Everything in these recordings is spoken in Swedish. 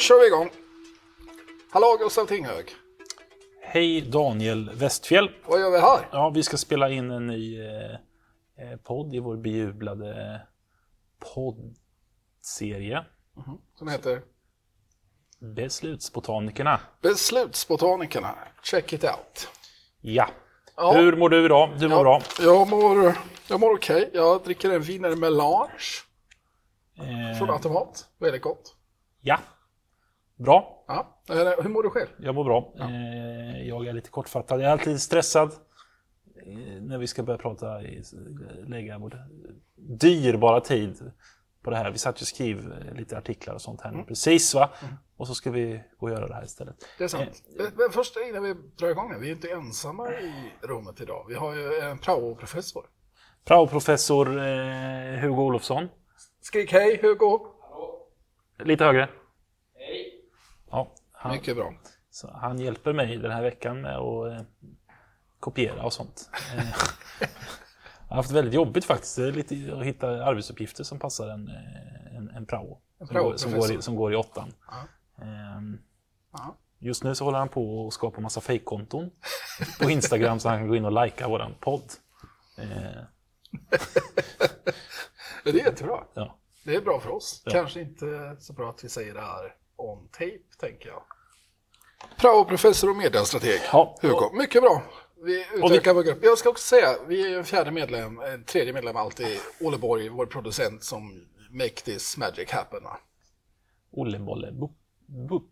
kör vi igång. Hallå Gustav Tinghög. Hej Daniel Westfjell. Vad gör vi här? Ja, vi ska spela in en ny eh, eh podd i vår bejublade poddserie. Som heter Beslutsbotanikerna. Beslutsbotanikerna. Check it out. Ja. Ja. Hur mår du idag? Du mår Ja, bra. Jag mår, jag mår okej. Jag dricker en viner melange Eh, från automat. Väldigt gott. ja. Bra. Ja. Eh, Hur mår du själv? Jag mår bra. Eh, jag är lite kortfattad. Jag är alltid stressad eh, när vi ska börja prata, i- lägga vår dyrbara tid på det här. Vi satt ju och skrev eh, lite artiklar och sånt här nu precis va? Och så ska vi gå och göra det här istället. Det är sant. Men- Men först innan vi drar igång här, vi är inte ensamma i rummet idag. Vi har ju en prao-professor. Praoprofessor eh, Hugo Olofsson. Skrik hej Hugo! Lite högre. Ja, han, Mycket bra. så han hjälper mig den här veckan med att eh, kopiera och sånt. Jag har haft väldigt jobbigt faktiskt. Lite att hitta arbetsuppgifter som passar en, eh, en, en prao. Som, går, som, går i, som går i åttan. Ehm, Ja. Just nu så håller han på att skapa massa fejkkonton på Instagram så han kan gå in och likea våran podd. Men Det är jättebra. ja. Det är bra för oss. Kanske inte så bra att vi säger det här on tape, tänker jag. Prao-professor och mediastrateg. Ja, Hugo, mycket bra. Vi utökar vår grupp. Jag ska också säga, vi är ju en fjärde medlem, en tredje medlem alltid, Åleborg, vår producent som make this magic happen. va? Olle Bolle Bup. bup.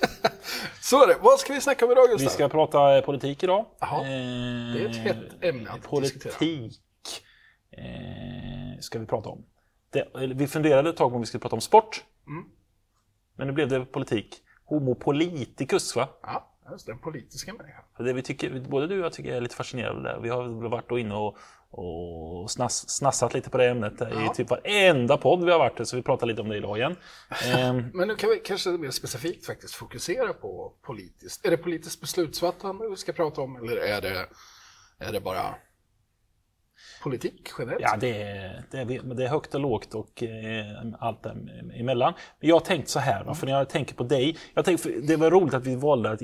Så är det. Vad ska vi snacka om idag, Gustav? Vi ska prata eh, politik idag. Jaha. Eh, Det är ett hett ämne att diskutera. Politik eh, ska vi prata om. Vi funderade ett tag på om vi skulle prata om sport. Mm. Men nu blev det politik. Homo politicus, va? Ja, just den politiska människan. För det vi tycker, både du och jag tycker är lite fascinerande där. Vi har varit och inne och, och snass, snassat lite på det ämnet i typ varenda podd vi har varit i, så vi pratar lite om det idag igen. Ehm, Men nu kan vi kanske mer specifikt faktiskt fokusera på politiskt. Är det politiskt beslutsfattande vi ska prata om eller är det, är det bara politik generellt? Ja, det är, det, är, det är högt och lågt och eh, allt emellan. Men jag har tänkt så här, va, för när jag tänker på dig. Jag tänker, det var roligt att vi valde att...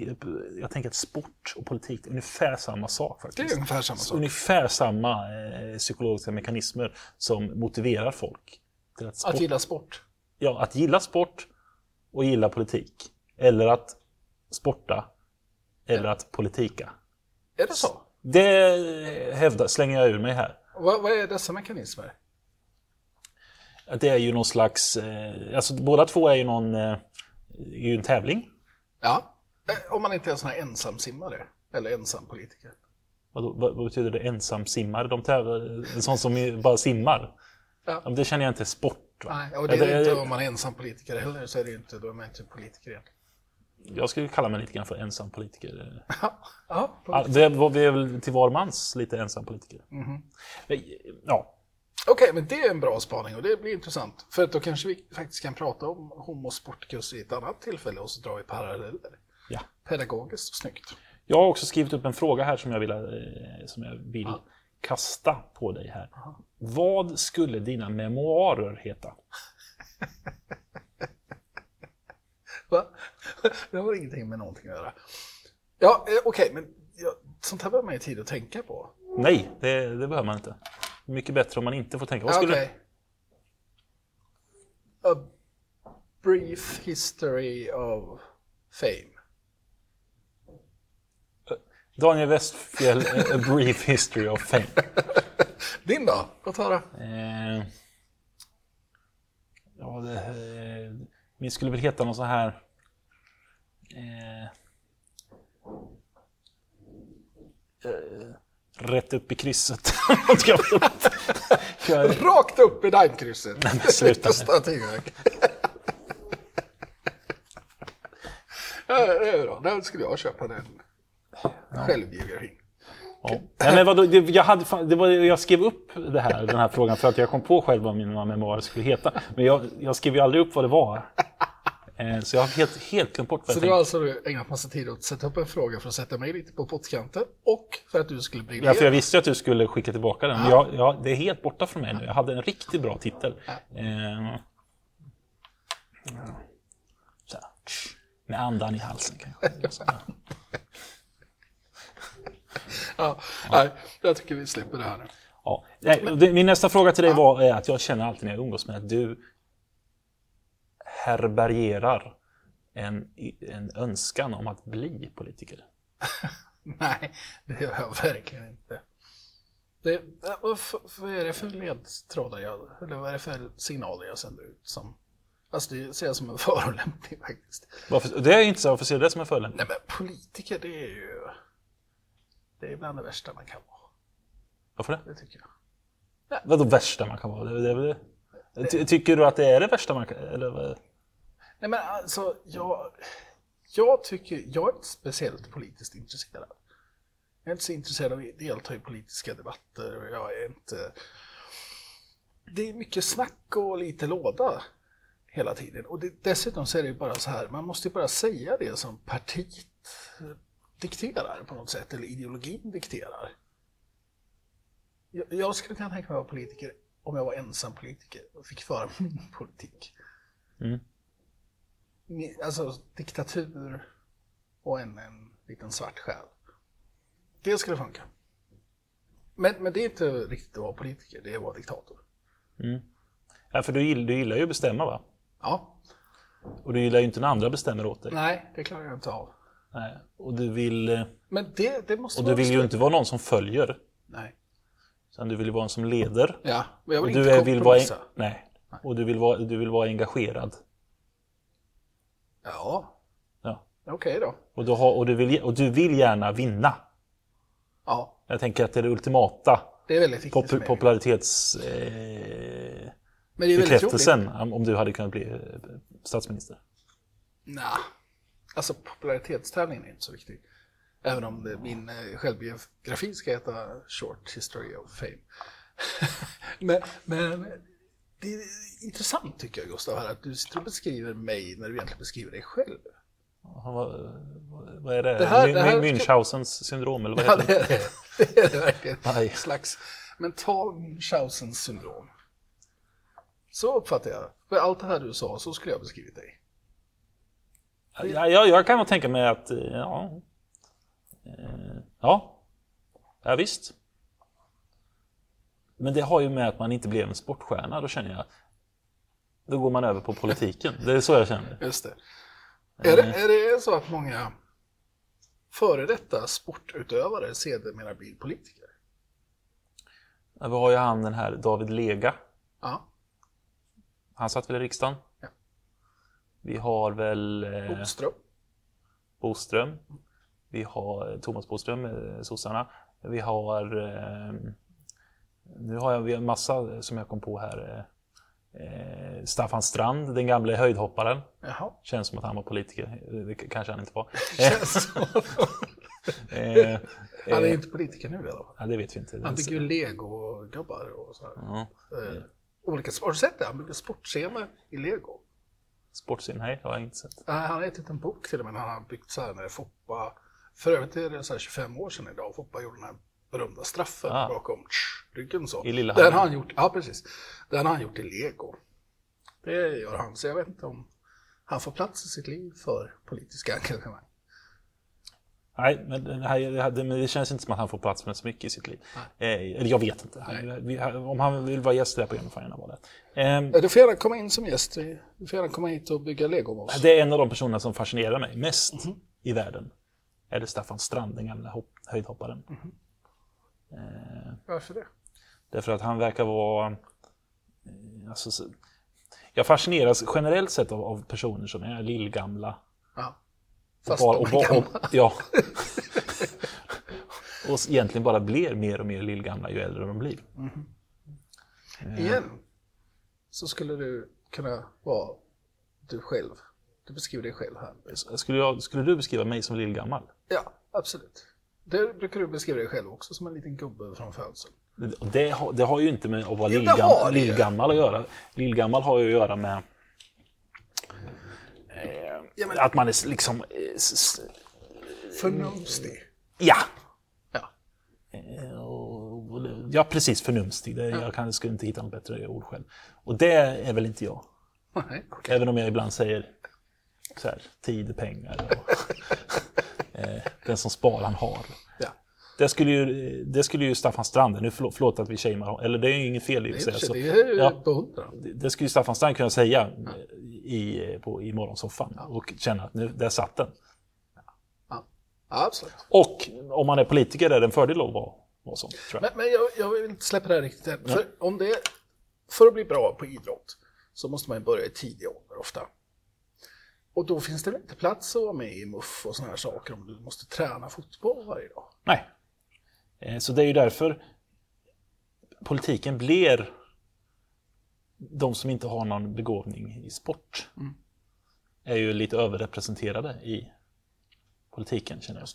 Jag tänker att sport och politik är ungefär samma sak. Det faktiskt. är ungefär samma sak. Ungefär samma eh, psykologiska mekanismer som motiverar folk. Till att, sport, Att gilla sport. ja, att gilla sport och gilla politik. Eller att sporta. Eller att politika. Är det så? Det hävdar, slänger jag ur mig här. Vad, vad är dessa mekanismer? Det är ju någon slags, eh, alltså båda två är ju någon, eh, ju en tävling. Ja, eh, om man inte är en sån här ensamsimmare eller ensampolitiker. Vad, vad, vad betyder det ensamsimmare? De tävlar, en sån som ju bara simmar. Ja. men det känner jag inte är sport. Va? Nej, och det är Ja, inte om man är ensampolitiker heller, så är det inte, då är man inte politiker igen. Jag skulle kalla mig lite grann för ensampolitiker. Ja, ja, Ja, det var vi är väl till var mans lite ensampolitiker. Mhm. Men, Ja, Okej, men det är en bra spaning och det blir intressant. För då kanske vi faktiskt kan prata om homo sporticus i ett annat tillfälle och så drar vi paralleller. ja. Pedagogiskt och snyggt. Jag har också skrivit upp en fråga här som jag vill, eh, som jag vill kasta på dig här. Vad skulle dina memoarer heta? Va? Det har ingenting med någonting att göra. Ja, eh, okej, men ja, sånt här behöver man ju tid att tänka på. Nej, det, det behöver man inte. Mycket bättre om man inte får tänka. Vad skulle... Okej. A brief history of fame. Daniel Westfjell, A a Brief History of Fame. Din då? Låt höra. Eh, ja, det, eh, min skulle väl heta någon så här... Eh, eh, rätt upp i krysset. Rakt upp i daimkrysset. men sluta det är bra. Där skulle jag köpa den självbiografin. Ja. Nej, men vadå, det, jag, hade, fan- det var, jag skrev upp det här, den här frågan för att jag kom på själv vad mina memoarer skulle heta. Men jag, jag skrev ju aldrig upp vad det var. Eh, Så jag har helt, helt glömt bort vad Så jag du har tänkte. alltså ägnat massa tid åt att sätta upp en fråga för att sätta mig lite på pottkanten och för att du skulle bli Ja, för jag visste ju att du skulle skicka tillbaka den. Men jag, jag, det är helt borta från mig nu. Jag hade en riktigt bra titel. Eh, Med andan i halsen kanske. Ja, Nej, jag tycker vi slipper det här nu. Ja. Nej, det- Min nästa fråga till dig var är att jag känner alltid när jag umgås med att du härbärgerar en, en önskan om att bli politiker. Nej, det gör jag verkligen inte. Det, vad, vad är det för ledtrådar jag, eller vad är det för signaler jag sänder ut som, alltså det ser jag som en förolämpning faktiskt. Varför, det är inte så, varför ser du det som en förolämpning? Nej men politiker det är ju, det är bland det värsta man kan vara, Varför det? det tycker jag. Vadå värsta man kan vara? Det, det, det. Ty, tycker du att det är det värsta man kan... Eller? Nej men alltså, jag, jag tycker, jag är inte speciellt politiskt intresserad. Jag är inte så intresserad av att delta i politiska debatter och jag är inte... Det är mycket snack och lite låda hela tiden. Och det, dessutom så är det ju bara så här, man måste ju bara säga det som partiet dikterar på något sätt, eller ideologin dikterar. Jag, jag skulle kunna tänka mig att vara politiker om jag var ensam politiker och fick föra min politik. Mm. Alltså diktatur och en, en liten svart själ. Det skulle funka. Men, men det är inte riktigt att vara politiker, det är att vara diktator. Ja, för du gillar, du gillar ju att bestämma va? Ja, Och du gillar ju inte när andra bestämmer åt dig. nej, det klarar jag inte av. Nej. Och du vill, eh, Men det, det måste och du vill ju inte vara någon som följer. Nej. Utan du vill ju vara en som leder. Ja, men jag Och vill du inte är, vill vara, kompromissa. nej. Och du vill vara, du vill vara engagerad. Ja, Ja. okej då. Och, du har, och, du vill, och du vill gärna vinna. Ja, Jag tänker att det är det ultimata det är väldigt pop, popularitets... Eh, Men det är väldigt roligt. bekräftelsen om, du hade kunnat bli eh, statsminister. Nej, alltså popularitetstävlingen är inte så viktig. Även om det, min eh, självbiografi ska heta Short History of Fame. men, men det är intressant tycker jag Gustav, här, att du sitter och beskriver mig när du egentligen beskriver dig själv. Vad, vad- vad är det? Det här- det här- Münchhausens syndrom eller vad Ja, heter det det? är det. Det är det verkligen. Aj. Slags mental Münchhausens syndrom. Så uppfattar jag. För allt det här du sa, så skulle jag beskrivit dig. Ja, jag, jag kan nog tänka mig att, eh, ja. Eh, Ja, ja visst. Men det har ju med att man inte blev en sportstjärna, då känner jag, då går man över på politiken. Det är så jag känner. Just det. Är det, är det så att många före detta sportutövare sedermera blir politiker? Ja, Vi har ju han den här David Lega. Ja. Han satt väl i riksdagen? Ja. Vi har väl eh, Boström. Boström. Vi har eh, Thomas Boström, eh, sossarna. Vi har... Eh, nu har jag en massa som jag kom på här. Eh, eh, Staffan Strand, den gamla höjdhopparen. Jaha. Känns som att han var politiker. Det kanske han inte var. Så. Eh, Han är eh, inte politiker nu i alla fall. ja, det vet vi inte. Han bygger ju legogubbar och så här. Ja. Eh, olika, har du sett det? Han bygger sportscener i lego. Sportscen, nej, det har jag inte sett. Nej, Han har gett ut en bok till och med han har byggt så här när Foppa, för övrigt är det så här 25 år sedan idag, Foppa gjorde den här berömda straffen Ah. bakom tsch, ryggen så. I Lillehammer. Den har han gjort, ja precis. Den har han gjort i lego. Det gör han, så jag vet inte om han får plats i sitt liv för politiska engagemang. Nej, men det, här, det, känns inte som att han får plats med så mycket i sitt liv. Eh, eller jag vet inte. Vi, om han vill vara gäst i det här programmet får han gärna vara det. Eh, Du får gärna komma in som gäst, du får gärna komma hit och bygga lego med oss. det är en av de personerna som fascinerar mig mest i världen. Är det Staffan Strand, den gamla hopp, höjdhopparen. Eh, Varför det? Därför att han verkar vara... eh, Alltså, så- jag fascineras generellt sett av, av personer som är lillgamla. Ja. Och Fast och, bara- gamla. och, ja. och egentligen bara blir mer och mer lillgamla ju äldre de blir. Igen så skulle du kunna vara du själv. Du beskriver dig själv här. Skulle, jag, skulle du beskriva mig som lillgammal? Ja, absolut. Det brukar du beskriva dig själv också som en liten gubbe från födseln. Det, har, det har ju inte med att vara Jo, lillgam, lillgammal att göra. Lillgammal har ju att göra med Ja, men att man är liksom... eh, förnumstig. Ja! Ja. Eh, och- Ja, precis. Förnumstig. Det, jag kan, skulle inte hitta något bättre ord själv. Och det är väl inte jag. Nej, okej. Även om jag ibland säger så här, tid pengar. Och, eh, den som sparar han har. Ja. Det skulle ju, det skulle ju Staffan Strand, nu förlåt, förlåt att vi shamear eller det är ju inget fel i och för sig. det är ja. det- det skulle ju Staffan Strand kunna säga i, på, i morgonsoffan och känna att nu, där satt den. Ja, absolut. Och om man är politiker är det en fördel att vara, vara sån, jag. Men, men jag, jag vill inte släppa det här riktigt än. För, om det, för att bli bra på idrott så måste man börja i tidig ålder ofta. Och då finns det väl inte plats att vara med i MUF och sådana här saker om du måste träna fotboll varje dag. Nej. Eh, Så det är ju därför politiken blir de som inte har någon begåvning i sport. Är ju lite överrepresenterade i politiken känner jag.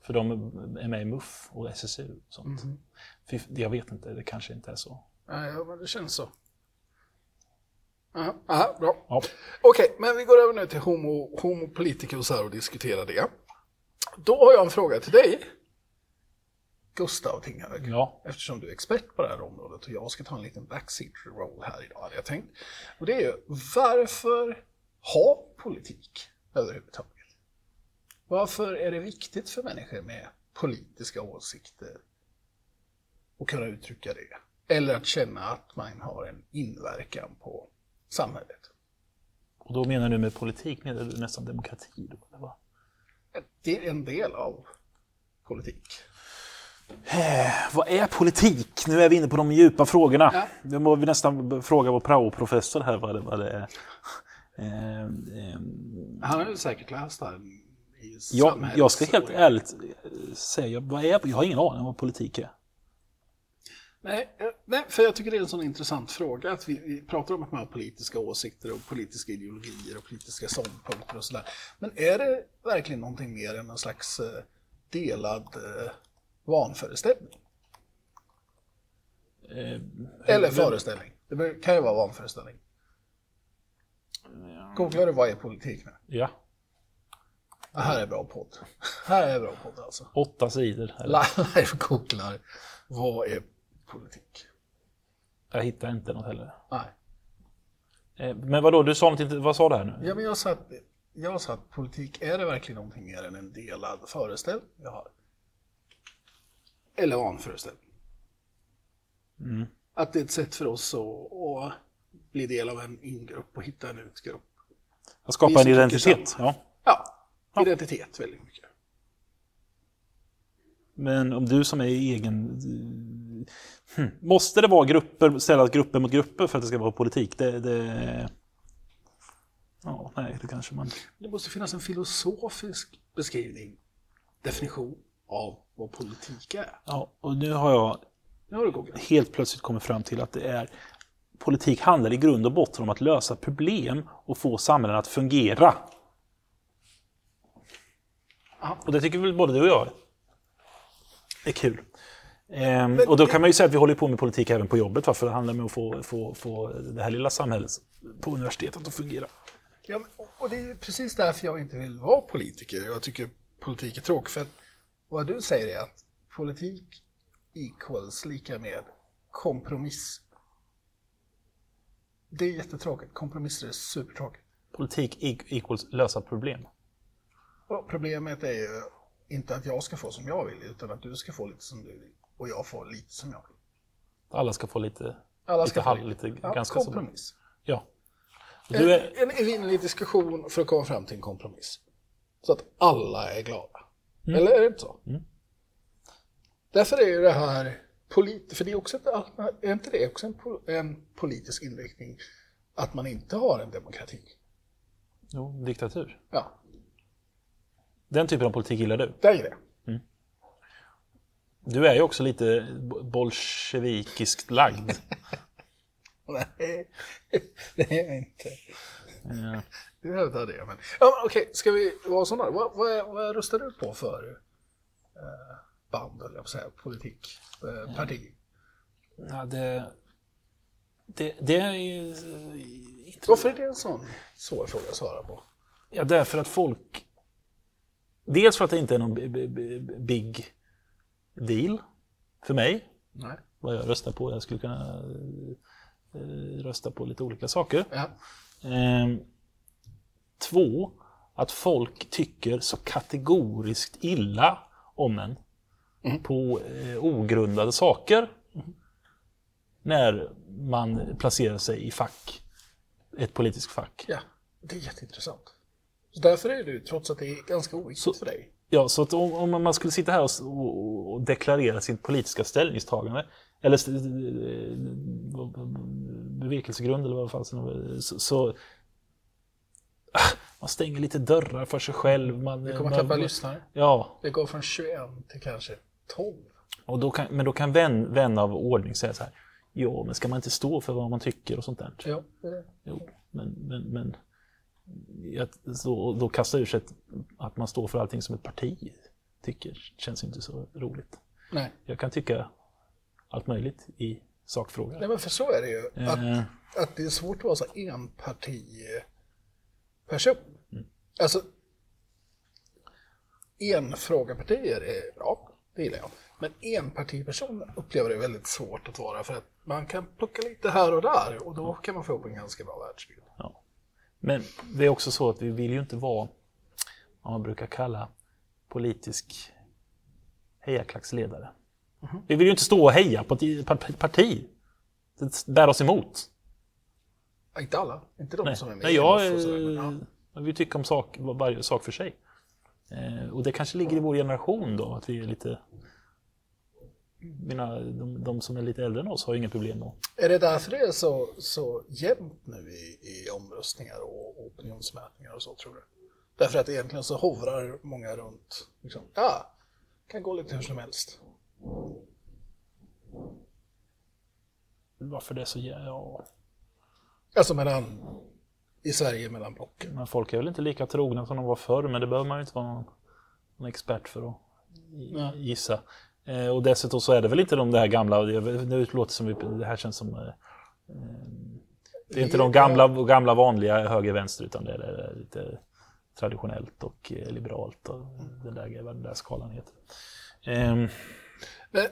För de är med i MUF och SSU och sånt. För jag vet inte, det kanske inte är så. Ja, men det känns så. Aha, aha, bra. Ja. Okej, men vi går över nu till homo, homopolitikus här och diskuterar det. Då har jag en fråga till dig, Gustav Tinghög. Ja. Eftersom du är expert på det här området och jag ska ta en liten backseat roll här idag, hade jag tänkt. Och det är ju, varför ha politik överhuvudtaget? Varför är det viktigt för människor med politiska åsikter och kunna uttrycka det? Eller att känna att man har en inverkan på samhället? Och då menar du med politik, menar du nästan demokrati då? Eller vad? Det är en del av politik. Vad är politik? Nu är vi inne på de djupa frågorna. Ja. Nu må vi nästan fråga vår praoprofessor här vad det, vad det är. Eh, eh, Han har säkert läst det här i jag, jag ska helt ärligt säga, vad är, jag har ingen aning om vad politik är. Nej, eh, nej, för jag tycker det är en sån intressant fråga att vi, vi pratar om att man har politiska åsikter och politiska ideologier och politiska ståndpunkter och sådär. Men är det verkligen någonting mer än en slags eh, delad eh, vanföreställning? Eh, Eller föreställning. Det kan ju vara vanföreställning. Googlar du vad är politik nu? Ja, Det här är bra podd. här är bra podd alltså. åtta sidor. Eller? Live googlar vad är politik? Jag hittar inte något heller. Nej. Eh, men vadå, du sa något, inte- vad sa du här nu? Ja, men jag sa, att, jag sa att politik, är det verkligen någonting mer än en delad föreställning vi har? Eller vanföreställning? Att det är ett sätt för oss att, att bli del av en ingrupp och hitta en utgrupp. Att skapa en identitet. Ja. Ja, identitet väldigt mycket. Men om du som är egen... Hmm. Måste det vara grupper, ställas grupper mot grupper för att det ska vara politik? Det, det... Ja, nej, det kanske man... Det måste finnas en filosofisk beskrivning, definition av vad politik är. Ja, och nu har jag Nu har du helt plötsligt kommit fram till att det är... Politik handlar i grund och botten om att lösa problem och få samhällen att fungera. Ja. Och det tycker väl både du och jag är kul. Ehm, och då kan man ju säga att vi håller på med politik även på jobbet, va? för det handlar om att få, få, få det här lilla samhället på universitetet att fungera. Ja, och det är precis därför jag inte vill vara politiker. Jag tycker politik är tråkigt. För att vad du säger är att politik equals lika med kompromiss. Det är jättetråkigt. Kompromisser är supertråkigt. Politik e- equals lösa problem. Och problemet är ju inte att jag ska få som jag vill, utan att du ska få lite som du vill. Och jag får lite som jag vill. Alla ska få lite, Alla lite, ska få halv, lite Ja, ganska som... kompromiss. Ja. Och Du är, En, en evinnerlig diskussion för att komma fram till en kompromiss. Så att alla är glada. Eller är det inte så? Därför är ju det här, polit, för det är också ett, är inte det också en, en politisk inriktning att man inte har en demokrati? jo, diktatur. Ja, Den typen av politik gillar du. det är det. Du är ju också lite bo- bolsjevikiskt lagd. Nej, det är jag inte. Ja. Du hävdar det. Men, ja, men okej, ska vi vara sådana? Vad, vad, vad röstar du på för eh, band, eller jag säga, politik, eh, parti? Ja, det, det, det är ju inte... Varför är det en sån svår fråga att svara på? Ja, därför att folk... Dels för att det inte är någon big deal för mig, Nej. vad jag röstar på. Jag skulle kunna eh, rösta på lite olika saker. Ja. Ehm, Två, att folk tycker så kategoriskt illa om en på eh, ogrundade saker när man placerar sig i fack, ett politiskt fack. Ja, det är jätteintressant. Så därför är du, trots att det är ganska oviktigt Så- för dig. Ja, så att om, om man skulle sitta här och, och, deklarera sin politiska ställningstagande, eller bevekelsegrund eller vad fan det så, så man stänger lite dörrar för sig själv. Man, Vi kommer man, tappa lyssnare. Ja, Det går från 21 till kanske 12. och då kan, men då kan vän, vän av ordning säga så här, ja, men ska man inte stå för vad man tycker och sånt där? Ja, det är det. Jo, men, men, men jag, så, då kasta ur sig ett, att man står för allting som ett parti tycker känns inte så roligt. Nej. Jag kan tycka allt möjligt i sakfrågor. Nej, men för så är det ju. Att, Eh, att det är svårt att vara så enpartiperson. Mm. Alltså, enfrågepartier är bra, det gillar jag. Men enpartiperson upplever det väldigt svårt att vara för att man kan plocka lite här och där och då kan man få upp en ganska bra världsbild. ja. Men det är också så att vi vill ju inte vara vad man brukar kalla politisk hejaklacksledare. Vi vill ju inte stå och heja på ett par- parti. Det bär oss emot. Ja, Inte alla, inte de Nej, som är med Nej i jag, och sådär, men, eh, ja. vi tycker om sak, varje sak för sig. Eh, och det kanske ligger i vår generation då, att vi är lite... Mina, de, de som är lite äldre än oss har ju inga problem med Är det därför det är så, så jämnt nu i, i omröstningar och opinionsmätningar och så tror du? Därför att egentligen så hovrar många runt, liksom, ja, kan gå lite hur som helst. varför det är så... Ja, Alltså mellan, i Sverige mellan blocken. men folk är väl inte lika trogna som de var förr, men det behöver man ju inte vara någon, någon expert för att i- Nej. Eh, och dessutom så är det väl inte de där gamla, det, låter som, vi- det här känns som... Eh, eh det är inte de gamla, gamla vanliga höger-vänster, utan det är, lite traditionellt och eh, liberalt och den där, vad den där skalan heter. Ehm, Men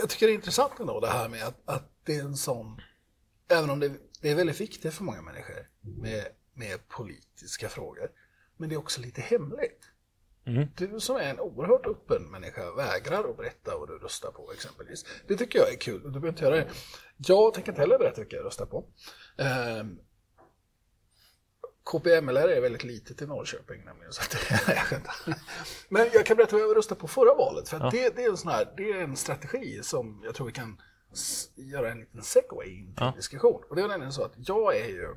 jag tycker det är intressant ändå det här med att, att det är en sån, även om det, det är väldigt viktigt för många människor med, med politiska frågor, men det är också lite hemligt. Mm. Du som är en oerhört öppen människa vägrar att berätta vad du röstar på exempelvis. Det tycker jag är kul och du behöver inte göra det. Jag tänker inte heller berätta vilka jag röstar på. Ehm, KPMLR är väldigt litet i Norrköping nämligen. Så att, jag. Men jag kan berätta vad jag röstade på förra valet. För att det, det, är en sån här, det är en strategi som jag tror vi kan göra en liten segway in till Ja. diskussion. Och det är nämligen så att jag är ju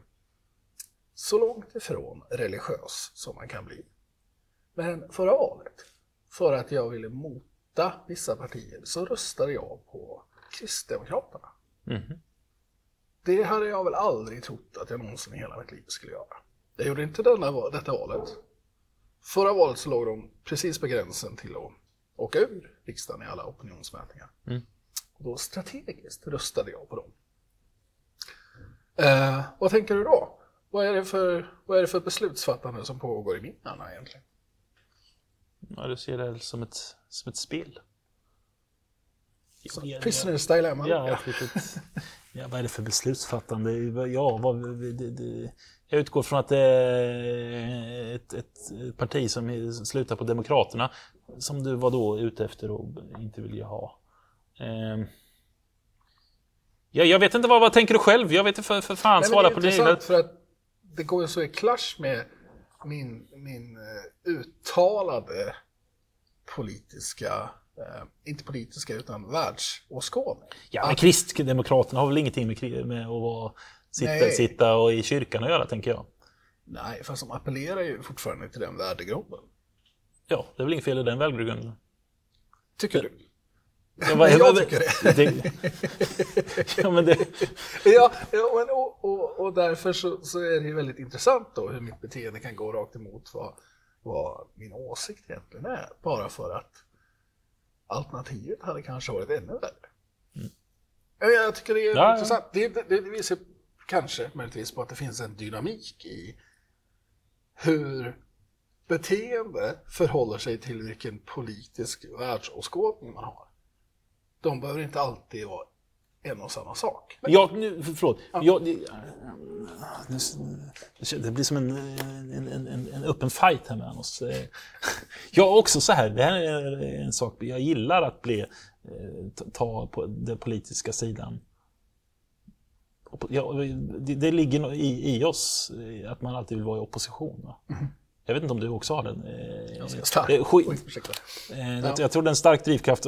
så långt ifrån religiös som man kan bli. Men förra valet, för att jag ville mota vissa partier, så röstade jag på Kristdemokraterna. mhm. Det hade jag väl aldrig trott att jag någonsin i hela mitt liv skulle göra. Jag gjorde inte denna, detta valet. Förra valet så låg de precis på gränsen till att åka ur riksdagen i alla opinionsmätningar. Mm. Och då strategiskt röstade jag på dem. Eh, vad tänker du då? Vad är, det för, vad är det för beslutsfattande som pågår i min hjärna egentligen? Ja, du ser det som ett, som ett spel. Så, Ja, ja. Prisoners dilemma. Ja, ett litet, ja, vad är det för beslutsfattande? Ja, vad, det, det, jag utgår från att det är ett, ett, parti som är- slutar på Demokraterna, som du var då ute efter och inte ville ha. Ehm. Ja, jag vet inte, vad, vad tänker du själv? Jag vet inte för, för fan, Nej, svara det är på det. intressant för att det går ju så i clash med min, min eh, uttalade politiska, eh, inte politiska utan världsåskådning. Ja, men Kristdemokraterna har väl ingenting med, med att vara, sitta, Nej. sitta och i kyrkan att göra, tänker jag. Nej, fast de appellerar ju fortfarande till den värdegrunden. Ja, det är väl inget fel i den värdegrunden. Tycker du? Ja, vad- Jag tycker det. det. Ja, men det... Ja, ja men, och, och, och därför så, så är det ju väldigt intressant då hur mitt beteende kan gå rakt emot vad, vad min åsikt egentligen är. Bara för att alternativet hade kanske varit ännu värre. Ja, Jag tycker det är Ja, ja. intressant. Det, det, det visar kanske möjligtvis på att det finns en dynamik i hur beteende förhåller sig till vilken politisk världsåskådning man har. De behöver inte alltid vara en och samma sak. Jag, nu, förlåt. Jag, det, det blir som en, en, en, en öppen fight här mellan oss. Jag är också så här, det här är en sak, jag gillar att bli, ta på den politiska sidan. Ja, det, det ligger i, i oss att man alltid vill vara i opposition. Mm. Jag vet inte om du också har den? Eh, stark. Eh, eh, jag, jag tror det är en stark drivkraft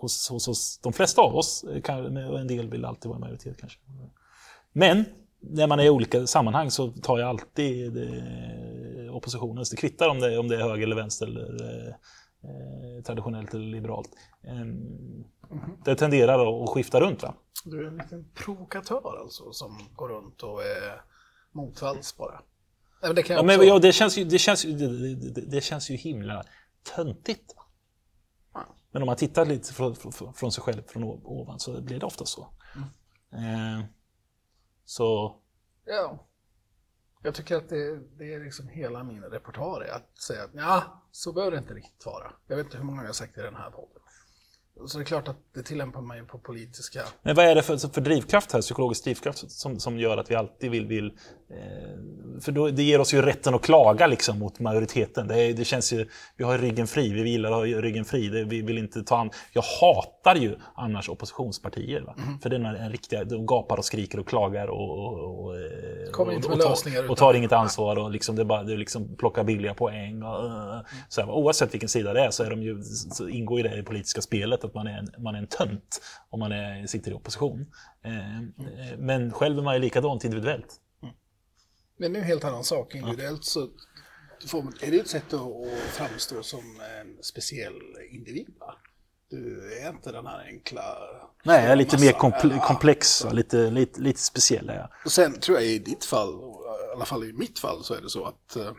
hos, hos, hos de flesta av oss. Kan, en del vill alltid vara majoritet kanske. Men när man är i olika sammanhang så tar jag alltid det, oppositionens. Det kvittar om det, om det är höger eller vänster eller eh, traditionellt eller liberalt. Eh, mm. Det tenderar att skifta runt. Va? Du är en liten provokatör alltså som går runt och är motvalls bara. Det, ja, men, ja, det, känns ju, det, känns ju, det, det, det känns ju himla töntigt. Men om man tittar lite från, från sig själv från ovan så blir det ofta så. Mm. Eh, så... Ja. Jag tycker att det, det är liksom hela min repertoar att säga att ja, så behöver det inte riktigt vara. Jag vet inte hur många jag har sagt i den här podden. Så det är klart att det tillämpar man ju på politiska... Men vad är det för, för drivkraft här, psykologisk drivkraft som, som gör att vi alltid vill... vill eh, för då, det ger oss ju rätten att klaga liksom mot majoriteten. Det, det känns ju, vi har ryggen fri, vi gillar att ha ryggen fri. Det, vi vill inte ta an, jag hatar ju annars oppositionspartier. Mm. För det är en riktiga, de gapar och skriker och klagar och, och, och, eh, Kommer inte med och, lösningar och, och tar inget ansvar och liksom, det, bara, det liksom plockar billiga poäng. Och, mm. så här, oavsett vilken sida det är så, är de ju, så ingår ju det i det politiska spelet att man är en, man är en tönt om man är, sitter i opposition. Eh, mm. Men själv är man ju likadant individuellt. Mm. Men det är en helt annan sak. Individuellt så får, är det ett sätt att framstå som en speciell individ. Va? Du är inte den här enkla... Nej, jag är lite mer komple komplex, ja. lite, lite, lite speciell. Ja. Och sen tror jag i ditt fall, i alla fall i mitt fall, så är det så att uh,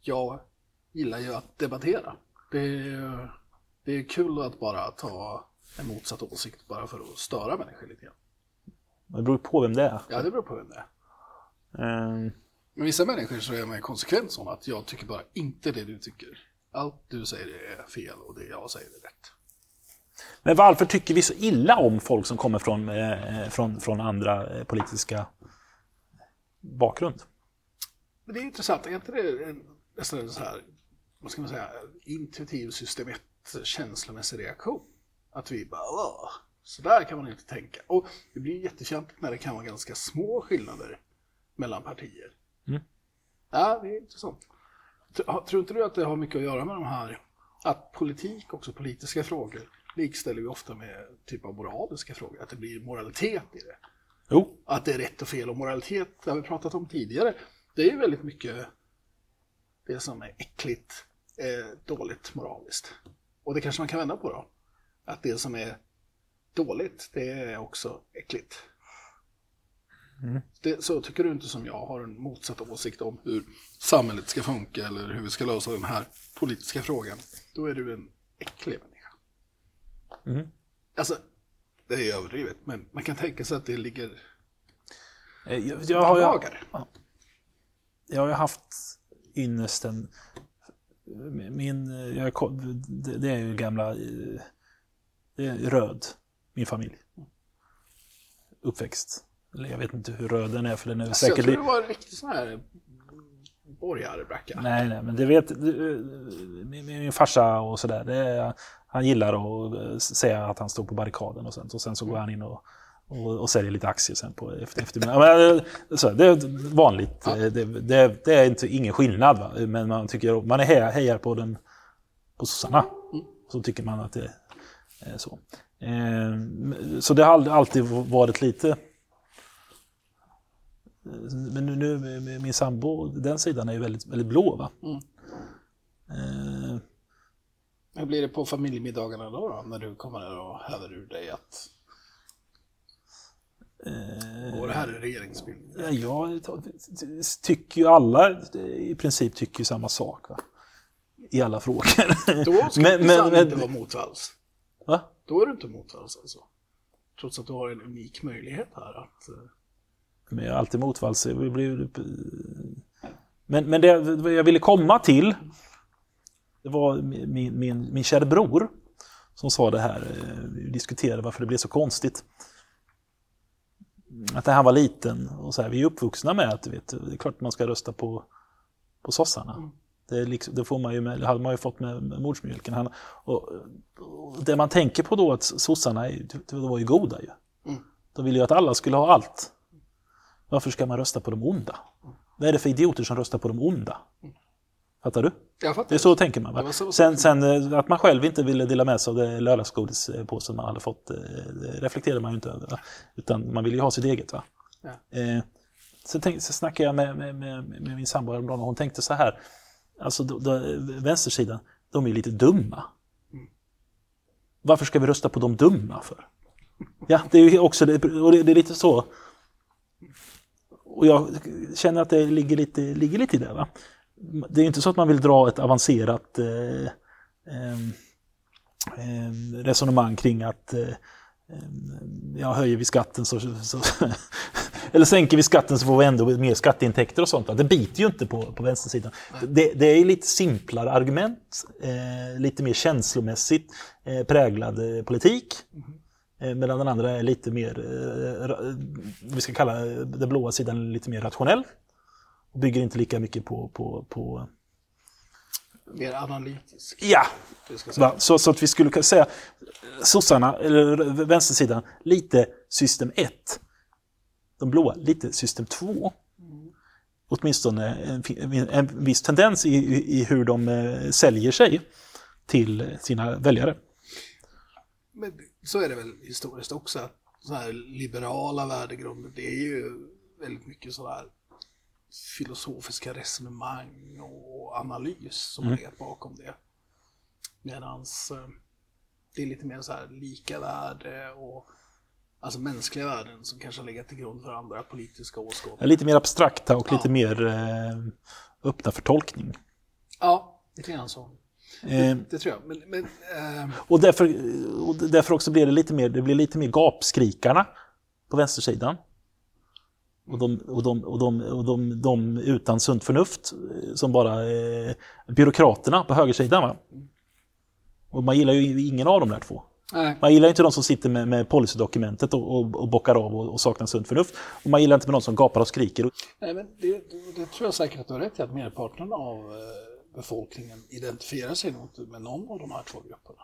jag gillar ju att debattera. Det är, det är kul att bara ta en motsatt åsikt bara för att störa människor lite grann. Det beror på vem det är. Ja, det beror på vem det är. Um... Men vissa människor så är man konsekvent som att jag tycker bara inte det du tycker. Allt du säger är fel och det jag säger är rätt. Men varför tycker vi så illa om folk som kommer från, eh, från, från andra eh, politiska bakgrund? Det är intressant, är inte det nästan en så här, vad ska man säga, intuitiv system 1 känslomässig reaktion. Att vi bara, Åh, så där kan man inte tänka. Och det blir jättefjantigt när det kan vara ganska små skillnader mellan partier. Mm. Ja, det är intressant. Tror inte du att det har mycket att göra med de här, att politik, också politiska frågor, likställer vi ofta med typ av moraliska frågor, att det blir moralitet i det. Jo. Att det är rätt och fel och moralitet, det har vi pratat om tidigare, det är ju väldigt mycket det som är äckligt, är dåligt moraliskt. Och det kanske man kan vända på då. Att det som är dåligt, det är också äckligt. Mm. Det, så tycker du inte som jag har en motsatt åsikt om hur samhället ska funka eller hur vi ska lösa den här politiska frågan. Då är du en äcklig människa. Mm. Alltså, det är överdrivet, men man kan tänka sig att det ligger jag, jag, har, jag, jag har haft ynnesten min, jag, det är ju gamla, det är röd, min familj. Uppväxt. Eller jag vet inte hur röd den är för den är alltså, säkert... Jag tror det var en riktig sån här borgarbracka. Nej, nej, men det vet min, min farsa och sådär. Han gillar att säga att han står på barrikaden och sen, och sen så går han in och och, och säljer lite aktier sen på efter, eftermiddagen. Så, det är vanligt. Ja. Det, det, det, är inte, ingen skillnad. Va? Men man, tycker, man är hejar, hejar på, den, på sossarna. Mm. Så tycker man att det är så. Eh, så det har alltid varit lite... Men nu, nu min sambo, den sidan är ju väldigt, väldigt blå. Va? Mm. Eh, Hur blir det på familjemiddagarna då, då när du kommer och häver ur dig att Går det här är regeringsbildning? Ja, jag tycker ju alla i princip tycker samma sak. Va? I alla frågor. Då ska men, men, men, inte vara motvalls. Va? Då är du inte motvalls alltså. Trots att du har en unik möjlighet här att... Eh, men jag är alltid motvalls. Men, men det jag ville komma till, det var min, min, min kära bror som sa det här, eh, vi diskuterade varför det blev så konstigt. Att han var liten, och så här, vi är uppvuxna med att vet, det är klart man ska rösta på, på sossarna. Mm. Det, liksom, det, får man ju med, det hade man ju fått med, med modersmjölken. Han, och, och det man tänker på då att sossarna de var ju goda ju. Mm. De ville ju att alla skulle ha allt. Varför ska man rösta på de onda? Vad är det för idioter som röstar på de onda? Fattar du? Jag fattar. Det är så tänker man. Va? så- Sen, sen eh, att man själv inte ville dela med sig av det lördagsgodispåsen man hade fått, eh, det reflekterar man ju inte över. Va? Utan man vill ju ha sitt eget. Va? Ja. Eh, sen, tänk, så snackade jag med, med, med, med min sambo häromdagen och hon tänkte så här. Alltså då, då, vänstersidan, de är lite dumma. Varför ska vi rösta på de dumma för? Ja, det är ju också och det, det är lite så. Och jag känner att det ligger lite, ligger lite i det. Va? Det är inte så att man vill dra ett avancerat eh, ehm, resonemang kring att eh, ehm, ja, höjer vi skatten så, så eller sänker vi skatten så får vi ändå mer skatteintäkter och sånt. Det biter ju inte på, på vänstersidan. Det, det är lite simplare argument, eh, lite mer känslomässigt eh, präglad eh, politik. Eh, Medan den andra är lite mer, eh, vi ska kalla den blåa sidan lite mer rationell. Bygger inte lika mycket på, på, på Mer analytisk. ja? Så, så att vi skulle kunna säga sossarna, eller vänstersidan, lite system 1. De blåa, lite system 2. Åtminstone en, en, en viss tendens i, i, hur de eh, säljer sig till sina väljare. Men så är det väl historiskt också. att Så här liberala värdegrunder, det är ju väldigt mycket så här filosofiska resonemang och analys som har legat bakom det. Medan det är lite mer så här lika värde och alltså mänskliga värden som kanske har legat till grund för andra politiska åskådningar. Lite mer abstrakta och Ja. lite mer eh, öppna för tolkning. Ja, lite grann så. Eh, Det tror jag. Men, men ehm, Och därför, och därför också blir det lite mer, det blir lite mer gapskrikarna på vänstersidan. Och de, och de, och de, och de, de utan sunt förnuft eh, som bara eh, byråkraterna på högersidan. Va? Och man gillar ju ingen av de där två. nej. Man gillar inte de som sitter med, med policydokumentet och, och, och bockar av och, och saknar sunt förnuft. Och man gillar inte med de som gapar och skriker. Nej, men det, det, tror jag säkert att du har rätt i, att merparten av eh, befolkningen identifierar sig nog inte med någon av de här två grupperna.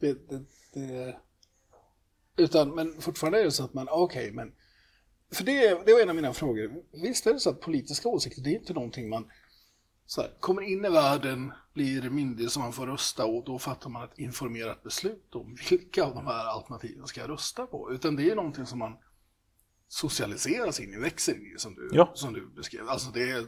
Det, det, det, utan, men fortfarande är det så att man, okej, men... För det, det var en av mina frågor. Visst är det så att politiska åsikter, det är inte någonting man så här, kommer in i världen, blir myndig som man får rösta och då fattar man ett informerat beslut om vilka av de här alternativen ska jag rösta på. Utan det är någonting som man socialiseras in i, i som du, Ja. som du beskrev. Alltså det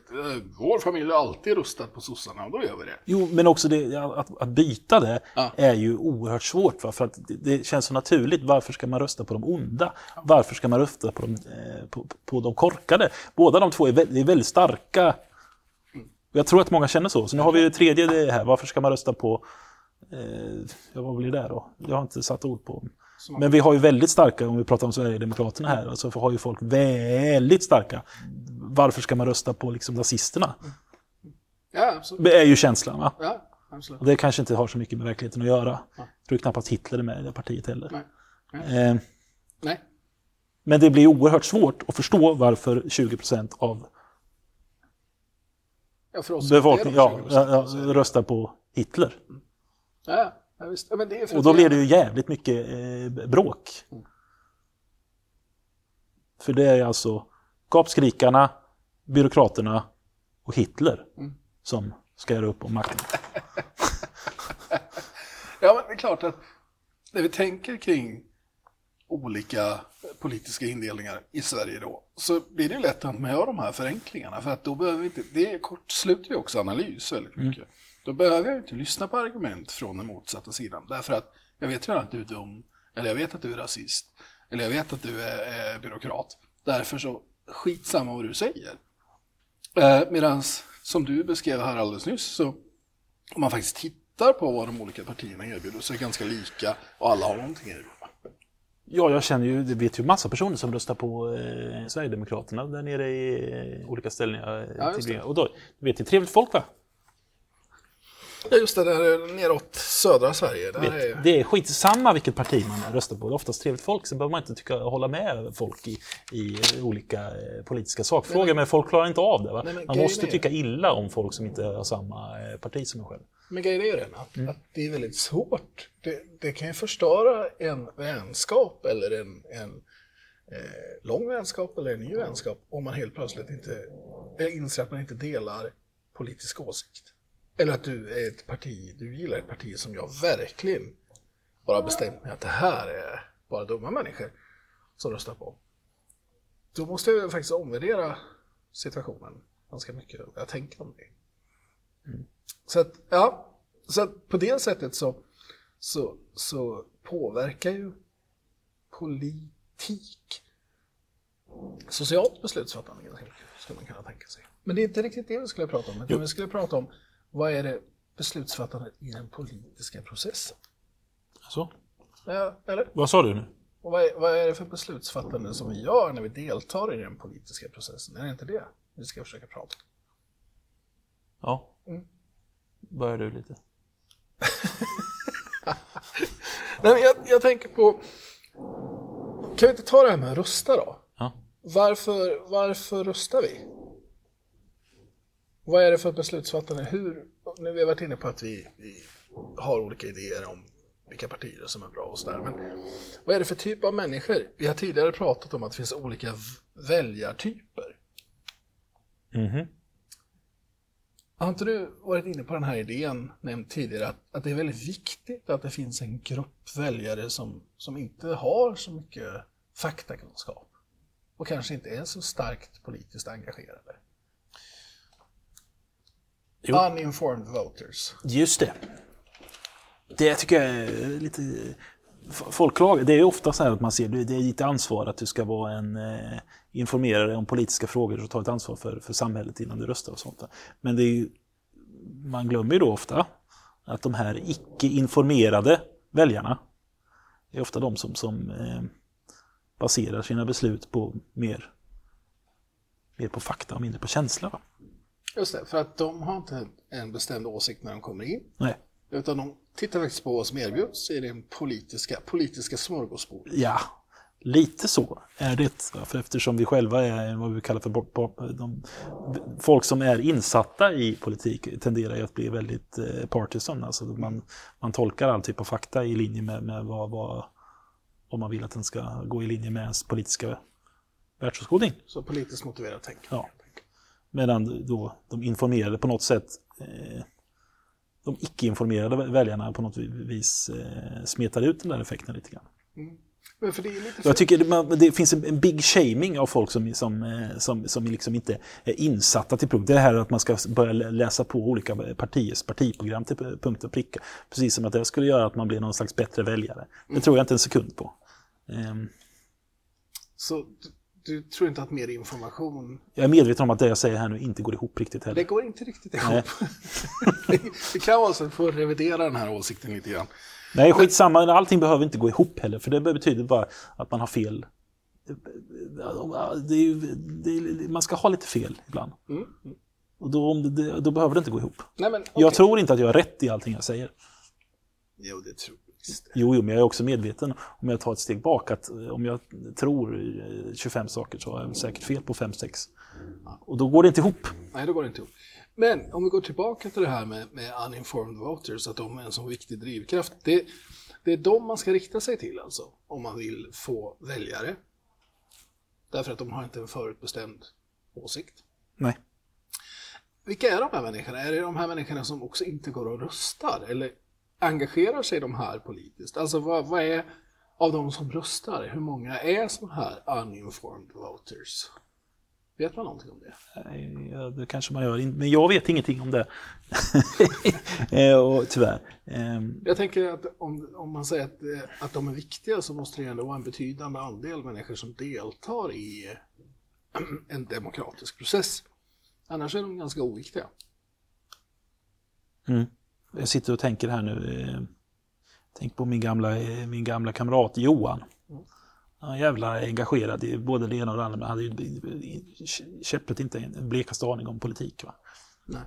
vår familj har alltid röstat på sossarna och då gör vi det. Jo, men också det, att, att byta det Ja. är ju oerhört svårt. Va? För att det, det känns så naturligt. Varför ska man rösta på de onda? Varför ska man rösta på de, eh, på, på de korkade? Båda de två är väldigt, är väldigt starka. Jag tror att många känner så. Så nu har vi det tredje det här. Varför ska man rösta på... Eh, ja, vad blir det då? Jag har inte satt ord på. Men vi har ju väldigt starka, om vi pratar om Sverigedemokraterna här, alltså har ju folk väldigt starka. Varför ska man rösta på liksom nazisterna? Ja, absolut. Det är ju känslan. Va? Ja, absolut. Och det kanske inte har så mycket med verkligheten att göra. Jag tror knappt Hitler är med i det partiet heller. Nej. Eh, Nej. Men det blir oerhört svårt att förstå varför 20% av Ja, befolkningen ja, de 20%, ja, röstar på Hitler. Ja, ja, visst. Men det är för Och då blir det ju jävligt mycket eh, bråk. För det är alltså gapskrikarna, byråkraterna och Hitler som ska göra upp om makten. Ja, men det är klart att när vi tänker kring olika politiska indelningar i Sverige då, så blir det lätt att man gör de här förenklingarna. För att då behöver vi inte, det kortsluter ju också analys väldigt mycket. Då behöver jag inte lyssna på argument från den motsatta sidan. Därför att jag vet redan att du är dum, eller jag vet att du är rasist, eller jag vet att du är, är byråkrat. Därför så skitsamma vad du säger. Eh, Medan som du beskrev här alldeles nyss så om man faktiskt tittar på vad de olika partierna erbjuder så är det ganska lika och alla har någonting att erbjuda. Ja, jag känner ju, det vet ju massa personer som röstar på eh, Sverigedemokraterna där nere i eh, olika ställningar. eh, Ja. Och då, du vet, det är trevligt folk va? Ja, just det, där neråt södra Sverige. Vet, är... Det är skitsamma vilket parti man röstar på. Det är oftast trevligt folk. Sen behöver man inte tycka, hålla med folk i, i olika eh, politiska sakfrågor. Men, men folk klarar inte av det. Nej, man måste tycka illa om folk som inte har samma eh, parti som en själv. Men grejen är ju den att, Mm. att det är väldigt svårt. Det, det kan ju förstöra en vänskap eller en, en eh, lång vänskap eller en ny vänskap om man helt plötsligt inte inser att man inte delar politisk åsikt. Eller att du är ett parti, du gillar ett parti som jag verkligen bara bestämt mig att det här är bara dumma människor som röstar på. Då måste jag faktiskt omvärdera situationen ganska mycket. Jag tänker om det. Så att, ja, så att på det sättet så, så, så påverkar ju politik socialt beslutsfattande ganska mycket, skulle man kunna tänka sig. Men det är inte riktigt det vi skulle prata om, utan vi skulle prata om vad är det beslutsfattandet i den politiska processen? Så. Ja, eller? Vad sa du nu? Och vad är, vad är det för beslutsfattande som vi gör när vi deltar i den politiska processen? Är det inte det vi ska försöka prata om? Ja. Mm. Börjar du lite? Nej, men jag, jag tänker på... Kan vi inte ta det här med att rösta då? Ja. Varför, varför röstar vi? Vad är det för beslutsfattande? Hur, nu har vi varit inne på att vi, vi har olika idéer om vilka partier som är bra och sådär. Men vad är det för typ av människor? Vi har tidigare pratat om att det finns olika väljartyper. Mhm. Har inte du varit inne på den här idén, nämnt tidigare, att, att det är väldigt viktigt att det finns en grupp väljare som, som inte har så mycket faktakunskap och kanske inte är så starkt politiskt engagerade? Jo. Uninformed voters. Just det. Det tycker jag är lite... Folk klagar. Det är ofta så här att man ser det är ditt ansvar att du ska vara en eh, informerare om politiska frågor och ta ett ansvar för, för samhället innan du röstar och sånt. Men det är ju, man glömmer ju då ofta att de här icke-informerade väljarna är ofta de som, som eh, baserar sina beslut på mer, mer på fakta och mindre på känsla. Va? Just det, för att de har inte en bestämd åsikt när de kommer in, Nej. utan de tittar faktiskt på vad som erbjuds i det politiska, politiska smörgåsbordet. Ja, lite så är det. För eftersom vi själva är vad vi kallar för de, folk som är insatta i politik tenderar ju att bli väldigt eh, partisan. Alltså man, man tolkar all typ av fakta i linje med, med vad, vad, vad man vill att den ska gå i linje med ens politiska världsåskådning. Så politiskt motiverat tänk. Ja. Medan då de informerade på något sätt, eh, de icke-informerade väljarna på något vis eh, smetar ut den där effekten lite grann. Men för det är lite Jag tycker det, finns en, big shaming av folk som, som, eh, som, som liksom inte är insatta till punkt. Det här att man ska börja lä- läsa på olika partiers partiprogram till punkt och pricka. Precis som att det skulle göra att man blir någon slags bättre väljare. Det tror jag inte en sekund på. Ehm, Så du, tror inte att mer information... Jag är medveten om att det jag säger här nu inte går ihop riktigt Det heller. går inte riktigt ihop. det, det kan vara så att vi får revidera den här åsikten lite grann. Nej, skitsamma. Allting behöver inte gå ihop heller. För det betyder bara att man har fel. Det är, det är, man ska ha lite fel ibland. Och då, om det, då behöver det inte gå ihop. Nej, men, Jag okej. tror inte att jag har rätt i allting jag säger. Jo, det tror jag. Jo, jo, men jag är också medveten om jag tar ett steg bak att eh, om jag tror eh, 25 saker så har jag säkert fel på 5-6. Och då går det inte ihop. Nej, det går inte ihop. Men om vi går tillbaka till det här med, med uninformed voters, att de är en så viktig drivkraft. Det, det är de man ska rikta sig till alltså, om man vill få väljare. Därför att de har inte en förutbestämd åsikt. Nej. Vilka är de här människorna? Är det de här människorna som också inte går och röstar? Eller engagerar sig de här politiskt? Alltså vad, vad är av de som röstar? Hur många är sådana här uninformed voters? Vet man någonting om det? Nej, ja, Det kanske man gör, men jag vet ingenting om det. Eh, och, tyvärr. Ehm, Jag tänker att om, om man säger att, eh, att de är viktiga så måste det ändå vara en betydande andel människor som deltar i en demokratisk process. Annars är de ganska oviktiga. Jag sitter och tänker här nu. Eh, tänk på min gamla, eh, min gamla kamrat Johan. Han var jävla engagerad i både det ena och det andra, men hade ju käpprätt inte en blekaste aning om politik. Va? Nej.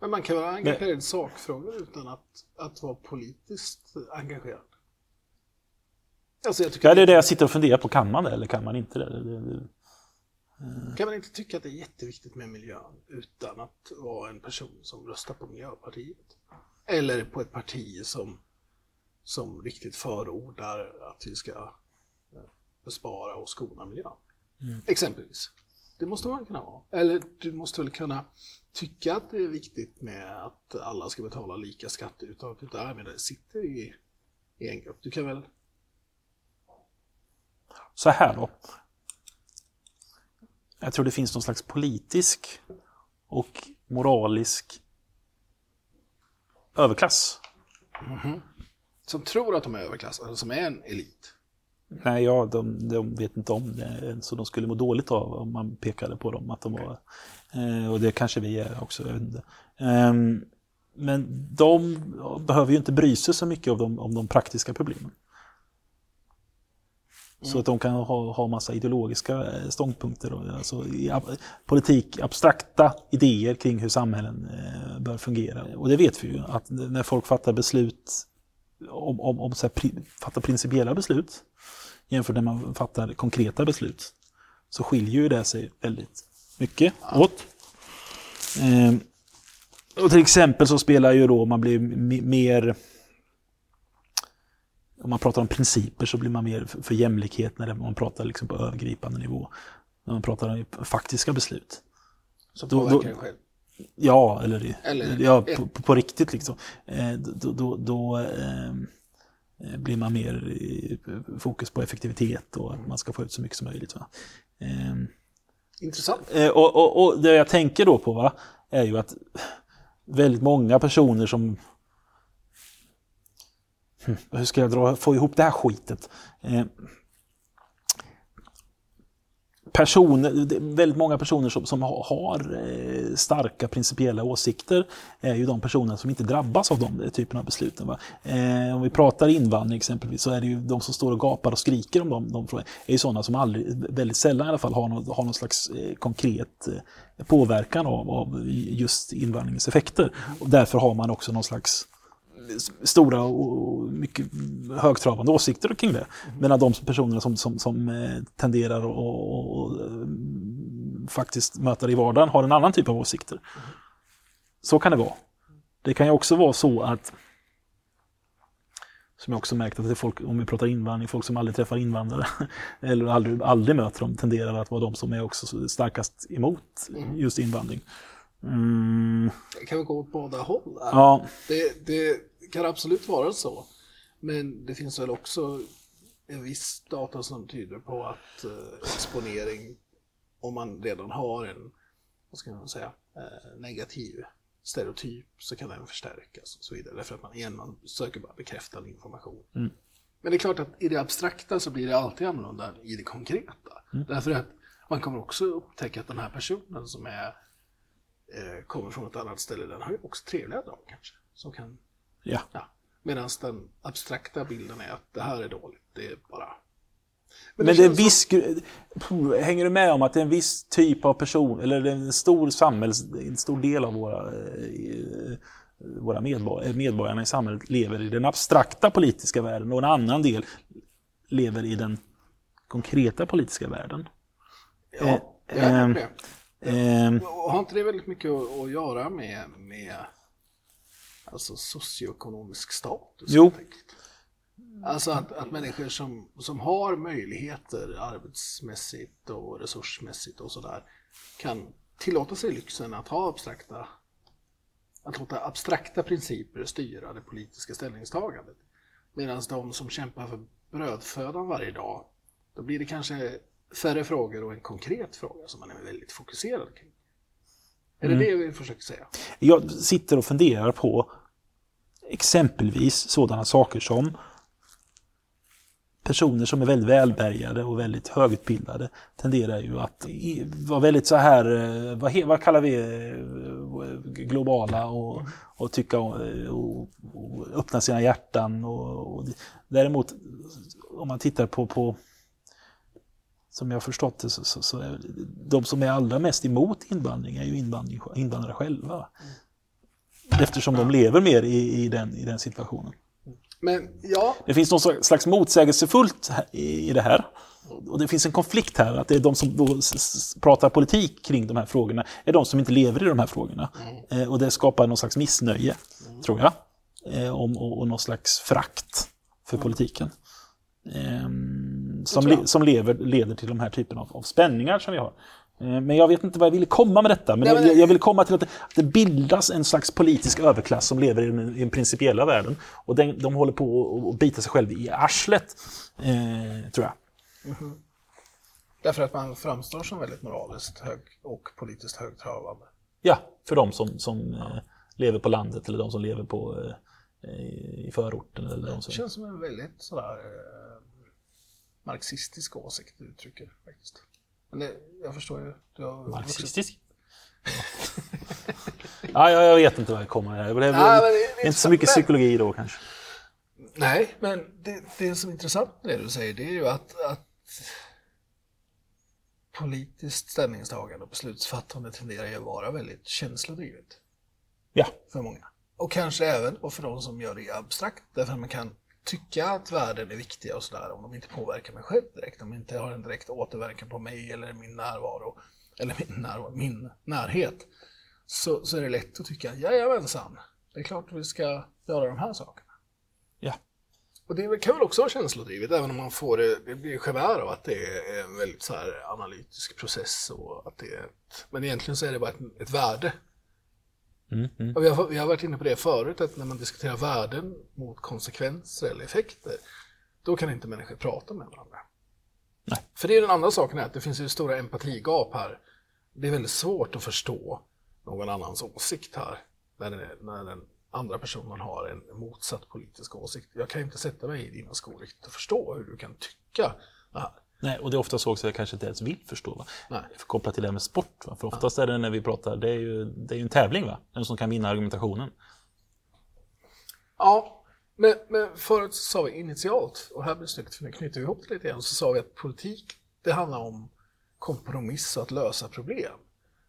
Men man kan vara engagerad i sakfrågor utan att, att vara politiskt engagerad. Alltså jag tycker ja, det är det jag sitter och funderar på. Kan man det eller kan man inte det? det, det kan man inte tycka att det är jätteviktigt med miljön utan att vara en person som röstar på Miljöpartiet? Eller på ett parti som, som riktigt förordar att vi ska eh, bespara och skona miljön? Mm. Exempelvis. Det måste man kunna vara. Eller du måste väl kunna tycka att det är viktigt med att alla ska betala lika skatteuttag. Där men det sitter i, i en grupp. Du kan väl... Så här då. Jag tror det finns någon slags politisk och moralisk överklass. Mm -hmm. Som tror att de är överklass, eller som är en elit? Nej, ja, de, de, vet inte om det, så de skulle må dåligt av om man pekade på dem. Att de var, eh, och det kanske vi är också, jag vet inte. Eh, men de behöver ju inte bry sig så mycket om de, om de praktiska problemen. Så mm. att de kan ha, ha massa ideologiska eh, ståndpunkter. Och, alltså, politik, abstrakta idéer kring hur samhällen eh, bör fungera. Och det vet vi ju, att när folk fattar beslut om, om, om så pri, fattar principiella beslut jämfört med när man fattar konkreta beslut så skiljer ju det sig väldigt mycket åt. Eh, och till exempel så spelar ju då, man blir mer om man pratar om principer så blir man mer för jämlikhet när man pratar liksom på övergripande nivå. När man pratar om faktiska beslut. Så påverkar då, själv? Ja, eller, eller ja, på, på, riktigt liksom. Eh, då, då, då eh, blir man mer fokus på effektivitet och att man ska få ut så mycket som möjligt. Va? Eh, Intressant. Eh, och, och, och, det jag tänker då på va, är ju att väldigt många personer som hur ska jag dra, få ihop det här skitet? Eh, personer, väldigt många personer som, som har eh, starka principiella åsikter är ju de personer som inte drabbas av de typerna av besluten. Eh, om vi pratar invandring exempelvis så är det ju de som står och gapar och skriker om de, de frågorna är ju sådana som aldrig, väldigt sällan i alla fall har, någon, har någon slags eh, konkret eh, påverkan av, av just invandringens effekter. Och därför har man också någon slags stora och mycket högtravande åsikter kring det. Mm. Medan de personerna som, som, som eh, tenderar att eh, faktiskt möta det i vardagen har en annan typ av åsikter. Mm. Så kan det vara. Det kan ju också vara så att som jag också märkt att det är folk, om vi pratar invandring, folk som aldrig träffar invandrare eller aldrig, aldrig möter dem tenderar att vara de som är också starkast emot mm. just invandring. Mm. Det kan gå åt båda håll. Ja. Det, det, kan absolut vara så. Men det finns väl också en viss data som tyder på att eh, exponering, om man redan har en, vad ska man säga, eh, negativ stereotyp så kan den förstärkas och så vidare. Därför att man igen man söker bara bekräftande information. Mm. Men det är klart att i det abstrakta så blir det alltid annorlunda i det konkreta. Mm. Därför att man kommer också upptäcka att den här personen som är, eh, kommer från ett annat ställe, den har ju också trevliga drag kanske. Som kan Ja. ja. Medan den abstrakta bilden är att det här är dåligt, det är bara... Men, Men det, är en viss... Hänger du med om att det är en viss typ av person, eller en stor samhälls... En stor del av våra, eh, våra medborgare, medborgarna i samhället lever i den abstrakta politiska världen och en annan del lever i den konkreta politiska världen? Ja, eh, jag är det. Eh, har inte det väldigt mycket att, att göra med, med alltså socioekonomisk status. Jo. Alltså att, att människor som, som har möjligheter arbetsmässigt och resursmässigt och sådär kan tillåta sig lyxen att ha abstrakta att låta abstrakta principer styra det politiska ställningstagandet. Medan de som kämpar för brödfödan varje dag, då blir det kanske färre frågor och en konkret fråga som man är väldigt fokuserad kring. Är det mm. det vi försöker säga? Jag sitter och funderar på exempelvis sådana saker som personer som är väldigt välbärgade och väldigt högutbildade tenderar ju att vara väldigt så här, eh, vad, vad kallar vi eh, globala och, och tycka eh, och, och, öppna sina hjärtan. Och, och, däremot om man tittar på, på som jag har förstått det, så, så, så är de som är allra mest emot invandring är ju invandrare själva eftersom de lever mer i, i, den, i den situationen. Men ja, Det finns något slags motsägelsefullt i det här. Och det finns en konflikt här, att det är de som pratar politik kring de här frågorna, är de som inte lever i de här frågorna. Eh, och det skapar någon slags missnöje, tror jag. Eh, om, och, och någon slags frakt för politiken. Ehm, som, som lever, leder till de här typen av, av spänningar som vi har. Eh, Men jag vet inte vad jag ville komma med detta. Men, Nej, men- jag, jag vill komma till att det, att det bildas en slags politisk överklass som lever i den, i den principiella världen. Och den, de håller på att- bita sig själv i arslet, eh, tror jag. därför att man framstår som väldigt moraliskt hög och politiskt högtravande. Ja, för de som, som eh, lever på landet eller de som lever på, eh, i förorten. Eller de Det som... känns som en väldigt sådär eh, marxistisk åsikt du uttrycker faktiskt. Det, jag förstår ju. Vuxit- Marxistisk? ja, jag, jag vet inte vad jag kommer här. Det är, inte så mycket Men- psykologi då kanske. Nej, men det, det som är intressant med det du säger det är ju att, att politiskt ställningstagande och beslutsfattande tenderar ju att vara väldigt känslodrivet Ja, för många. Och kanske även och för de som gör det abstrakt, därför att man kan tycka att värden är viktiga och sådär om de inte påverkar mig själv direkt, om de inte har en direkt återverkan på mig eller min närvaro, eller min, närvaro, min närhet, så, så är det lätt att tycka, jajamensan, det är klart vi ska göra de här sakerna. ja. Och det kan väl också vara känslodrivet, även om man får det, det blir gevär av att det är en väldigt så här analytisk process och att det är ett, men egentligen så är det bara ett, ett värde. Mm, mm. Vi, har, vi har varit inne på det förut, att när man diskuterar värden mot konsekvenser eller effekter, då kan inte människor prata med varandra. Nej. För det är den andra saken, är att det finns ju stora empatigap här. Det är väldigt svårt att förstå någon annans åsikt här, när den, när den andra personen har en motsatt politisk åsikt. Jag kan inte sätta mig i dina skor riktigt och förstå hur du kan tycka det här. Nej, och det är ofta så också att jag kanske inte ens vill förstå. Va? Nej. Kopplat till det här med sport. Va? För oftast är det när vi pratar, det är ju, det är ju en tävling. va? Vem som kan vinna argumentationen. Ja, men, men förut så sa vi initialt, och här blir det snyggt för nu knyter vi ihop det lite grann, så sa vi att politik, det handlar om kompromiss och att lösa problem.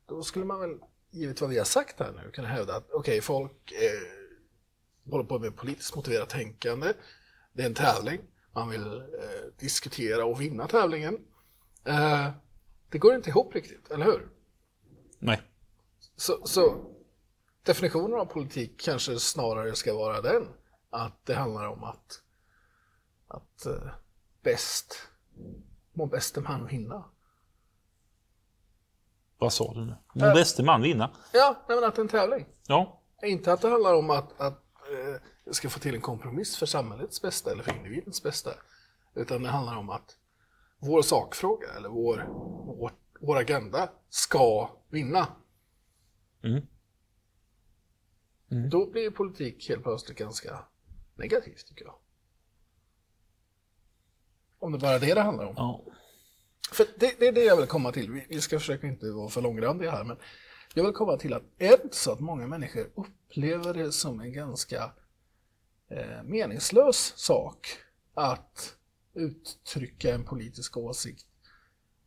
Då skulle man väl, givet vad vi har sagt här nu, kunna hävda att okej, folk eh, håller på med politiskt motiverat tänkande, det är en tävling, man vill eh, diskutera och vinna tävlingen. Eh, det går inte ihop riktigt, eller hur? Nej. Så, så definitionen av politik kanske snarare ska vara den att det handlar om att, att eh, bäst, må bäste man vinna. Vad sa du nu? Må bäste man vinna? Ja, nej, men att det är en tävling. Ja. Inte att det handlar om att, att eh, ska få till en kompromiss för samhällets bästa eller för individens bästa. Utan det handlar om att vår sakfråga eller vår, vår, vår agenda ska vinna. Mm. Då blir politik helt plötsligt ganska negativt tycker jag. Om det bara är det det handlar om. ja. För det, det är det jag vill komma till. Vi, vi ska försöka inte vara för långrandiga här, men jag vill komma till att är det så att många människor upplever det som en ganska meningslös sak att uttrycka en politisk åsikt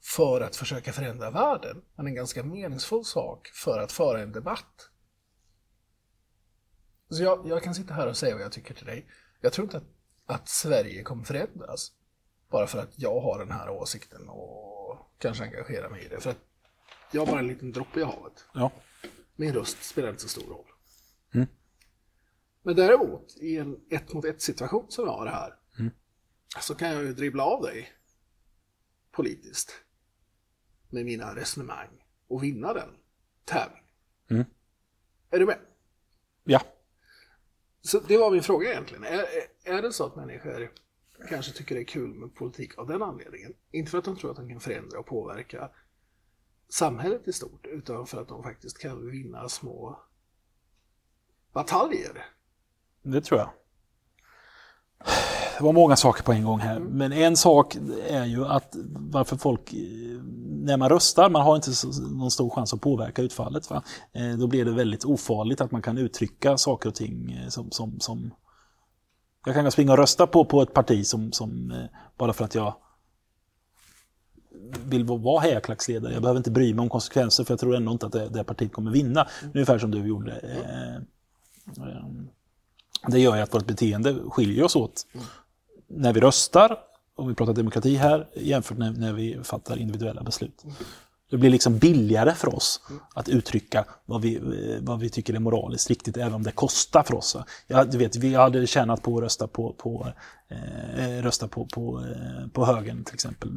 för att försöka förändra världen, men en ganska meningsfull sak för att föra en debatt. Så jag, jag kan sitta här och säga vad jag tycker till dig. Jag tror inte att, att Sverige kommer förändras bara för att jag har den här åsikten och kanske engagerar mig i det. För att jag har bara en liten droppe i havet. ja. Min röst spelar inte så stor roll. Mm. Men däremot, i en ett mot ett situation som jag har här, så kan jag ju dribbla av dig politiskt med mina resonemang och vinna den tävlingen. Mm. Är du med? ja. Så det var min fråga egentligen. Är, är, är det så att människor kanske tycker det är kul med politik av den anledningen? Inte för att de tror att de kan förändra och påverka samhället i stort, utan för att de faktiskt kan vinna små bataljer. Det tror jag. Det var många saker på en gång här. Men en sak är ju att varför folk, eh, när man röstar, man har inte någon stor chans att påverka utfallet. Va? Eh, Då blir det väldigt ofarligt att man kan uttrycka saker och ting eh, som... som, som jag kan springa och rösta på, på ett parti som, som bara för att jag vill vara hejaklacksledare. Jag behöver inte bry mig om konsekvenser för jag tror ändå inte att det, det partiet kommer vinna. Ungefär som du gjorde. Eh, Ehm, det gör ju att vårt beteende skiljer oss åt när vi röstar, om vi pratar demokrati här, jämfört med när vi fattar individuella beslut. Det blir liksom billigare för oss att uttrycka vad vi, eh, vad vi tycker är moraliskt riktigt, även om det kostar för oss. Ja, du vet, vi hade tjänat på att rösta på, på, eh, eh, rösta på, på, eh, på högern till exempel.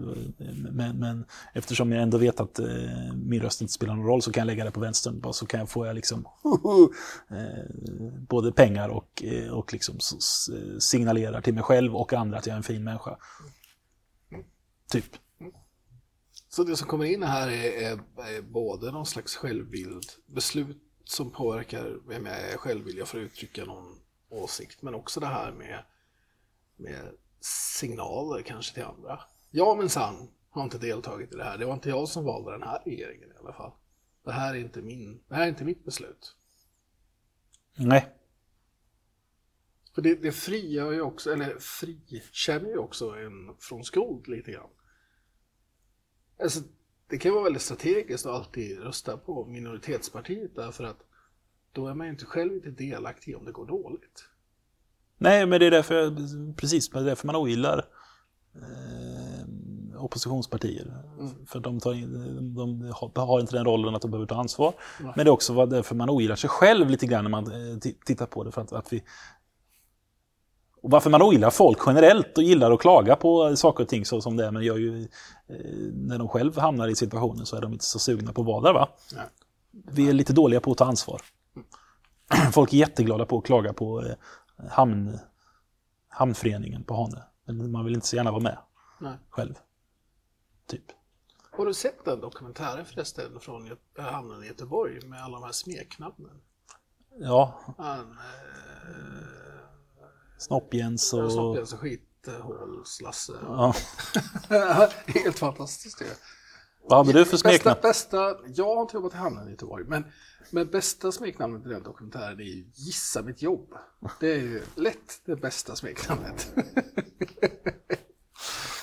Men, men eftersom jag ändå vet att eh, min röst inte spelar någon roll så kan jag lägga det på vänstern. Bara Så kan jag få jag liksom, eh, både pengar och, och liksom signalerar till mig själv och andra att jag är en fin människa. Typ. Så det som kommer in här är, är, är både någon slags självbild, beslut som påverkar vem jag är själv, vill jag få uttrycka någon åsikt, men också det här med, med signaler kanske till andra. Jag minsann har inte deltagit i det här, det var inte jag som valde den här regeringen i alla fall. Det här är inte, min, det här är inte mitt beslut. Nej. För det, det frigör ju också, eller frikänner ju också en från skuld lite grann. Alltså, det kan vara väldigt strategiskt att alltid rösta på minoritetspartiet därför att då är man ju inte själv inte delaktig om det går dåligt. Nej, men det är därför, precis, det är därför man ogillar eh, oppositionspartier. För de, tar in, de har- inte den rollen att de behöver ta ansvar. Men det är också därför man ogillar sig själv lite grann när man eh, ti- tittar på det. För att, att vi, och varför man ogillar folk generellt och gillar att klaga på saker och ting så som det är, men gör ju, eh, när de själv hamnar i situationen så är de inte så sugna på att vara där. Va? Nej. Vi är lite dåliga på att ta ansvar. Folk är jätteglada på att klaga på eh, hamn, hamnföreningen på Hane. Men man vill inte så gärna vara med Nej. själv. Typ. Har du sett den dokumentären förresten från Gö- hamnen i Göteborg med alla de här smeknamnen? Ja, Han, eh, Snopp-Jens och... Snoppjens och skithåls-Lasse. Ja. Helt fantastiskt det. Vad hade du för smeknamn? Bästa, bästa, jag har inte jobbat i hamnen i Göteborg, men, men bästa smeknamnet i den dokumentären är ju Gissa mitt jobb. Det är ju lätt det bästa smeknamnet.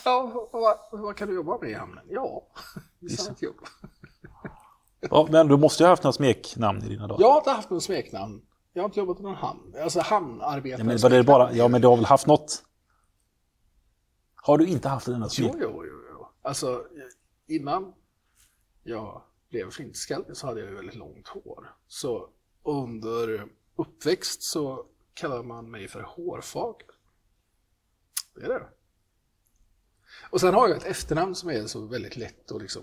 ja, vad, vad kan du jobba med i hamnen? Ja, gissa mitt jobb. Ja, men du måste ju ha haft några smeknamn i dina dagar. Jag har inte haft någon smeknamn. Jag har inte jobbat i någon hamn. Alltså hamnarbetare. Ja, men var det bara, ja, men du har väl haft något? Har du inte haft en enda Jo, jo, jo, jo. Alltså, innan jag blev flintskallig så hade jag ju väldigt långt hår. Så under uppväxt så kallade man mig för hårfager. Det är det. Och sen har jag ett efternamn som är så väldigt lätt att liksom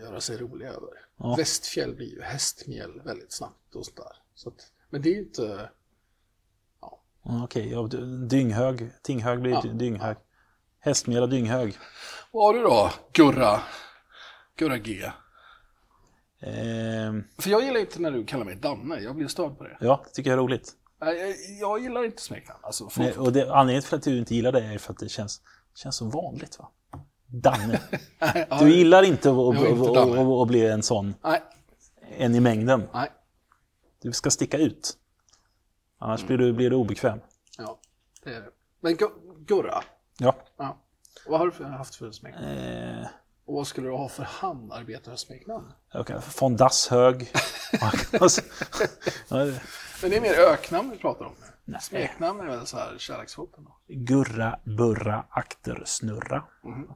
göra sig rolig över. Ja. Västfjäll blir ju hästmjäll väldigt snabbt och sådär. Så att, men det är ju inte... Ja, Okej, ja, dynghög. Tinghög blir Ja. dynghög. Hästmjöl och dynghög. Vad har du då, Gurra? Gurra G. Ehm, För jag gillar inte när du kallar mig Danne, jag blir störd på det. ja, det tycker jag är roligt. Jag, jag gillar inte smeknamn. Alltså, folk, Nej, och det, anledningen till att du inte gillar det är för att det känns, känns så vanligt. va? Danne. Du gillar inte att, bli en sån, Nej, en i mängden. nej. Du ska sticka ut. Annars blir, du, blir du obekväm. Ja, det är det. Men Gu- Gurra, Ja. ja. vad har du haft för smeknamn? Eh, Och vad skulle du ha för hamnarbetarsmeknamn? okay. Von Dasshög. Men det är mer öknamn vi pratar om. Nej. Smeknamn är väl så här kärleksfullt då? Gurra, burra, akter, snurra. Mhm.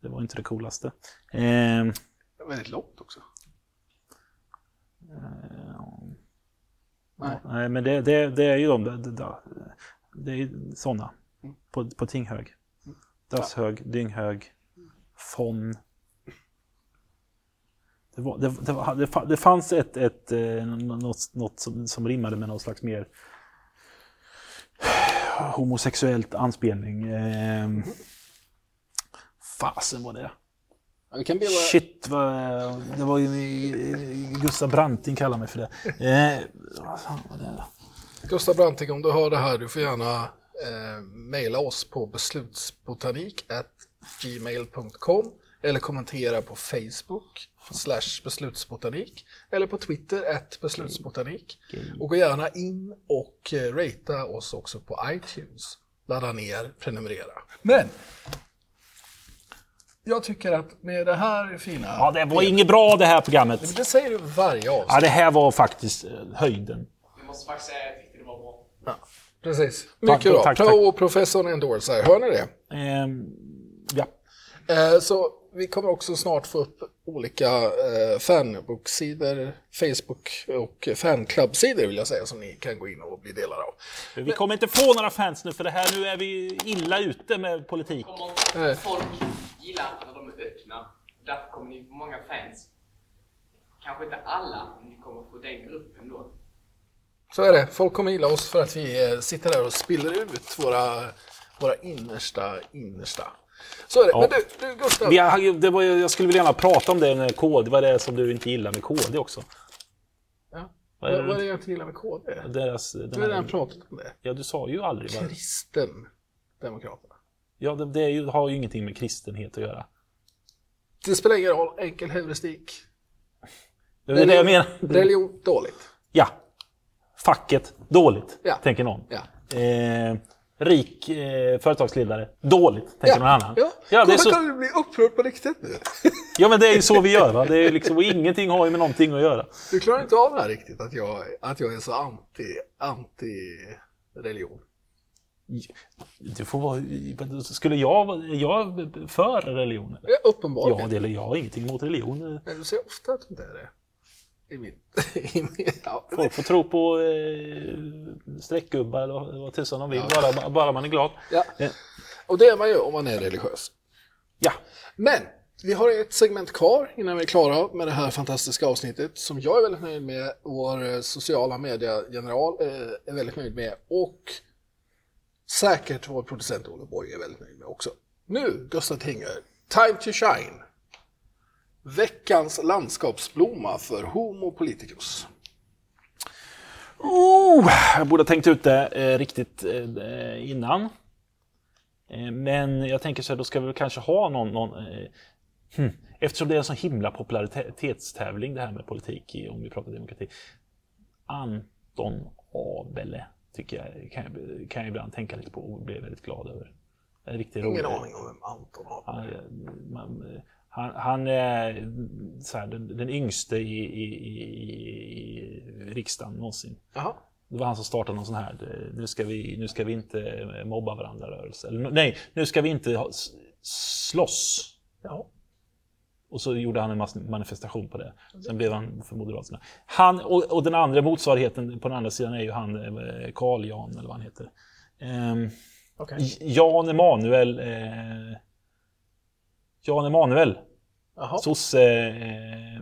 Det var inte det coolaste. Eh, Det är väldigt långt också. Nej. nej, men det, det, det är ju de, det, det, är sådana på, på Tinghög. Dasshög, Dynghög, Fon. Det, var, det, var, det, fa- det fanns ett, ett, eh, något, något som, som rimmade med någon slags mer homosexuellt anspelning. Eh, fasen var det? Våra... Shit, vad, det var ju Gustav Branting kallade mig för det. Eh, vad fan var det? Gustav Branting, om du hör det här, du får gärna eh, mejla oss på beslutsbotanik.gmail.com eller kommentera på Facebook slash beslutsbotanik eller på Twitter at beslutsbotanik. Och gå gärna in och eh, ratea oss också på iTunes. Ladda ner, prenumerera. Men jag tycker att med det här fina... Ja, det var inget bra det här programmet. Det säger du varje avsnitt. Ja, det här var faktiskt eh, höjden. Jag måste faktiskt säga att jag tyckte det var bra. Precis. Mycket Tack, bra. tack, tack. och professorn endorsar. Hör ni det? Ehm, ja. Eh, Så vi kommer också snart få upp olika eh, fanbooksidor, Facebook och fanclubsidor vill jag säga som ni kan gå in och bli delar av. Vi kommer inte få några fans nu för det här, nu är vi illa ute med politik. Kommer folk gilla när de är öppna. Därför kommer ni få många fans. Kanske inte alla, men ni kommer få den gruppen då. Så är det. Folk kommer gilla oss för att vi eh, sitter där och spiller ut våra, våra innersta, innersta. Så är det. Ja. Men du, du Gustav. Har, det var, jag skulle vilja gärna prata om det med KD. Vad är det som du inte gillar med KD också? Ja. Vad är det? vad är det jag inte gillar med KD? Deras, den Du har redan pratat om det. ja, du sa ju aldrig vad... Kristendemokraterna. Ja, det, det ju, har ju ingenting med kristenhet att göra. Det spelar ingen roll. Enkel heuristik. Det är det jag menar. Religion, dåligt. Ja. Facket, dåligt, Ja. tänker någon. Ja. Eh, rik eh, företagsledare, dåligt, tänker någon annan. Ja, Ja, det är så, kan du bli upprörd på riktigt nu? ja, men det är ju så vi gör. Va? Det är liksom, ingenting har ju med någonting att göra. Du klarar inte av det här riktigt, att jag, att jag är så anti, anti religion. Du får vara, skulle jag vara jag för religion? eller? Ja, uppenbarligen. Ja, det, eller jag har ingenting emot religion. Men du säger ofta att du inte är det. I min... I min ja. Folk får tro på eh, streckgubbar eller vad- tusan de vill, bara, bara man är glad. ja. Eh, Och det är man ju om man är religiös. Ja, Men vi har ett segment kvar innan vi är klara med det här fantastiska avsnittet som jag är väldigt nöjd med. Vår eh, sociala media-general eh, är väldigt nöjd med och säkert vår producent Olle Borg är väldigt nöjd med också. Nu, Gustav Tinger, time to shine. Veckans landskapsblomma för Homo politicus. Oh, jag borde ha tänkt ut det eh, riktigt eh, innan. Eh, men jag tänker så här, då ska vi väl kanske ha någon... någon eh, hmm, eftersom det är en sån himla popularitetstävling det här med politik, i, om vi pratar demokrati. Anton Abele tycker jag kan, jag kan jag ibland tänka lite på och bli väldigt glad över. En riktigt Ingen rolig- aning om vem Anton han, är- man, han, han är så här, den, den yngste i, i, i, i riksdagen någonsin. Jaha. Det var han som startade någon sån här, eh, nu ska vi, nu ska vi inte mobba varandra rörelse. Eller, nej, nu ska vi inte ha, slåss. Ja. Och så gjorde han en manifestation på det. Sen blev han för Moderaterna. Han, och, och den andra motsvarigheten på den andra sidan är ju han eh, Carl Jan, eller vad han heter. Ehm, Okej. J- Jan Emanuel. Eh, Jan Emanuel. Sosse... Eh,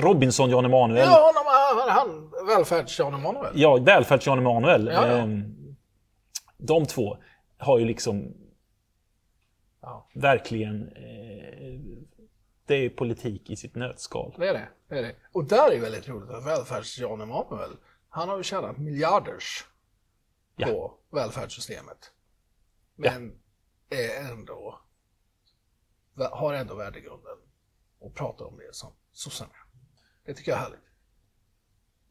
Robinson Jan Emanuel. Ja, han, han välfärds-Jan Emanuel. Ja, välfärds-Jan Emanuel. Ja, ja. Ehm, De två har ju liksom Ja. verkligen... Eh, det är politik i sitt nötskal. Det är det. det, är det. Och där är väldigt roligt att välfärds-Jan Emanuel, han har ju tjänat miljarders Ja. på välfärdssystemet. Men är ändå, har ändå värdegrunden och pratar om det som sossarna. Det tycker jag är härligt.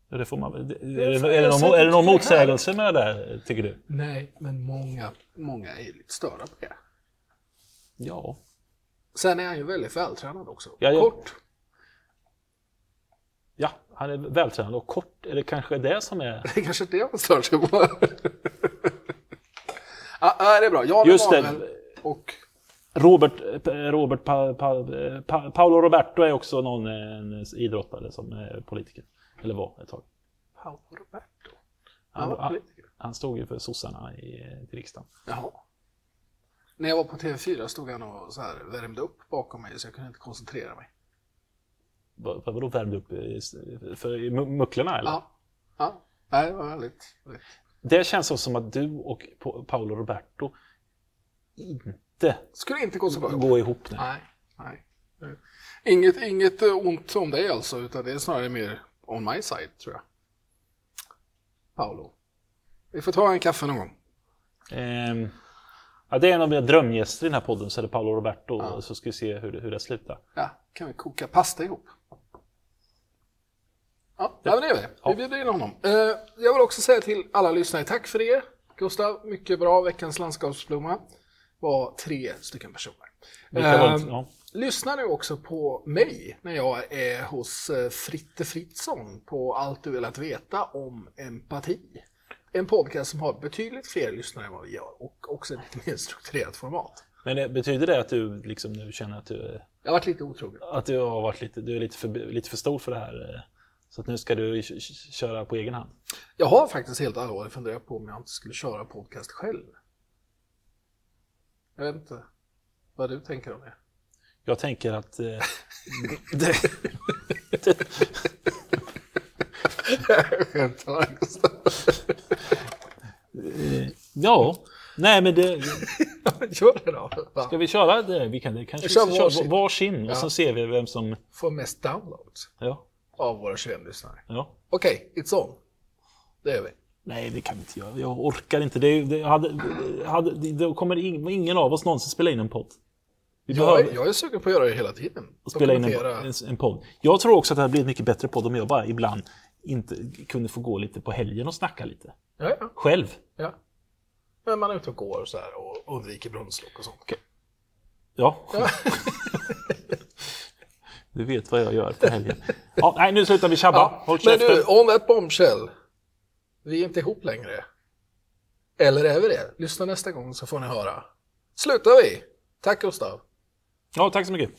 Ja, Det får man, är, det, är, jag det någon, är det någon motsägelse med det där, tycker du? Nej, men många, många är ju lite störda på det. Ja. Sen är han ju väldigt vältränad också. Ja, ja. Kort. Ja, han är vältränad och kort. Är det kanske det som är... Det är kanske det han stör sig på. ja, det är bra. Jan Just det. Emanuel och Robert, eh, Robert pa, pa, pa, Paolo Roberto är också någon eh, en idrottare som är politiker. Eller var ett tag. Paolo Roberto. Han, han, politiker. han stod ju för sossarna i, eh, till riksdagen. Jaha. När jag var på TV4 stod han och så här värmde upp bakom mig så jag kunde inte koncentrera mig. Vad, vadå värmde upp? För i mu- mucklarna eller? Ja. Ja. Nej, det var väldigt. Det känns som att du och Pa- Paolo Roberto inte Skulle inte gå så bra ihop. går ihop nu. Nej. Nej. Inget, inget ont om dig alltså, utan det är snarare mer on my side, tror jag. Paolo. Vi får ta en kaffe någon gång. Ehm, ja, det är en av mina drömgäster i den här podden, så är det Paolo Roberto. Så ska vi se hur, det- hur det slutar. Ja, kan vi koka pasta ihop? Ja, ja. men det gör vi. Vi bjuder in honom. Eh, jag vill också säga till alla lyssnare, tack för det. Gustav, mycket bra. Veckans landskapsblomma. Var tre stycken personer. Ja. Lyssna nu också på mig när jag är hos eh, Fritte Fritzson på Allt du velat veta om empati. En podcast som har betydligt fler lyssnare än vad vi gör och också ett lite mer strukturerat format. Men det, betyder det att du liksom nu känner att du, Jag har varit lite otrogen. att du har varit lite, du är lite för, lite för stor för det här? eh, Så att nu ska du köra på egen hand? Jag har faktiskt helt allvarligt funderat på om jag inte skulle köra podcast själv. Jag vet inte vad du tänker om det. Jag tänker att... Eh, det, det, eh, ja, nej men det... Gör det då. Ska vi köra det? Vi kan det kanske Vi kör varsin. köra varsin och Ja. så ser vi vem som... Får mest downloads Ja, av våra 21 lyssnare. ja. Okej, it's on. Det gör vi. Nej, det kan vi inte göra. Jag orkar inte. Det, det, hade, hade, det, då kommer ing, ingen av oss någonsin spela in en podd. Vi Jag, behöver är- jag är sugen på att göra det hela tiden. spela in en, en, en podd. Jag tror också att det hade blivit mycket bättre podd om jag bara ibland inte kunde få gå lite på helgen och snacka lite. Ja, ja, Själv. ja. Men man är ute och går och så här och undviker brunnslock och sånt. Ja. du vet vad jag gör på helgen. Ja, nej, nu slutar vi tjabba. Ja, Håll men käften. du, on that bombshell. Vi är inte ihop längre. Eller är vi det? Lyssna nästa gång så får ni höra. Slutar vi. Tack Gustav. Ja, tack så mycket.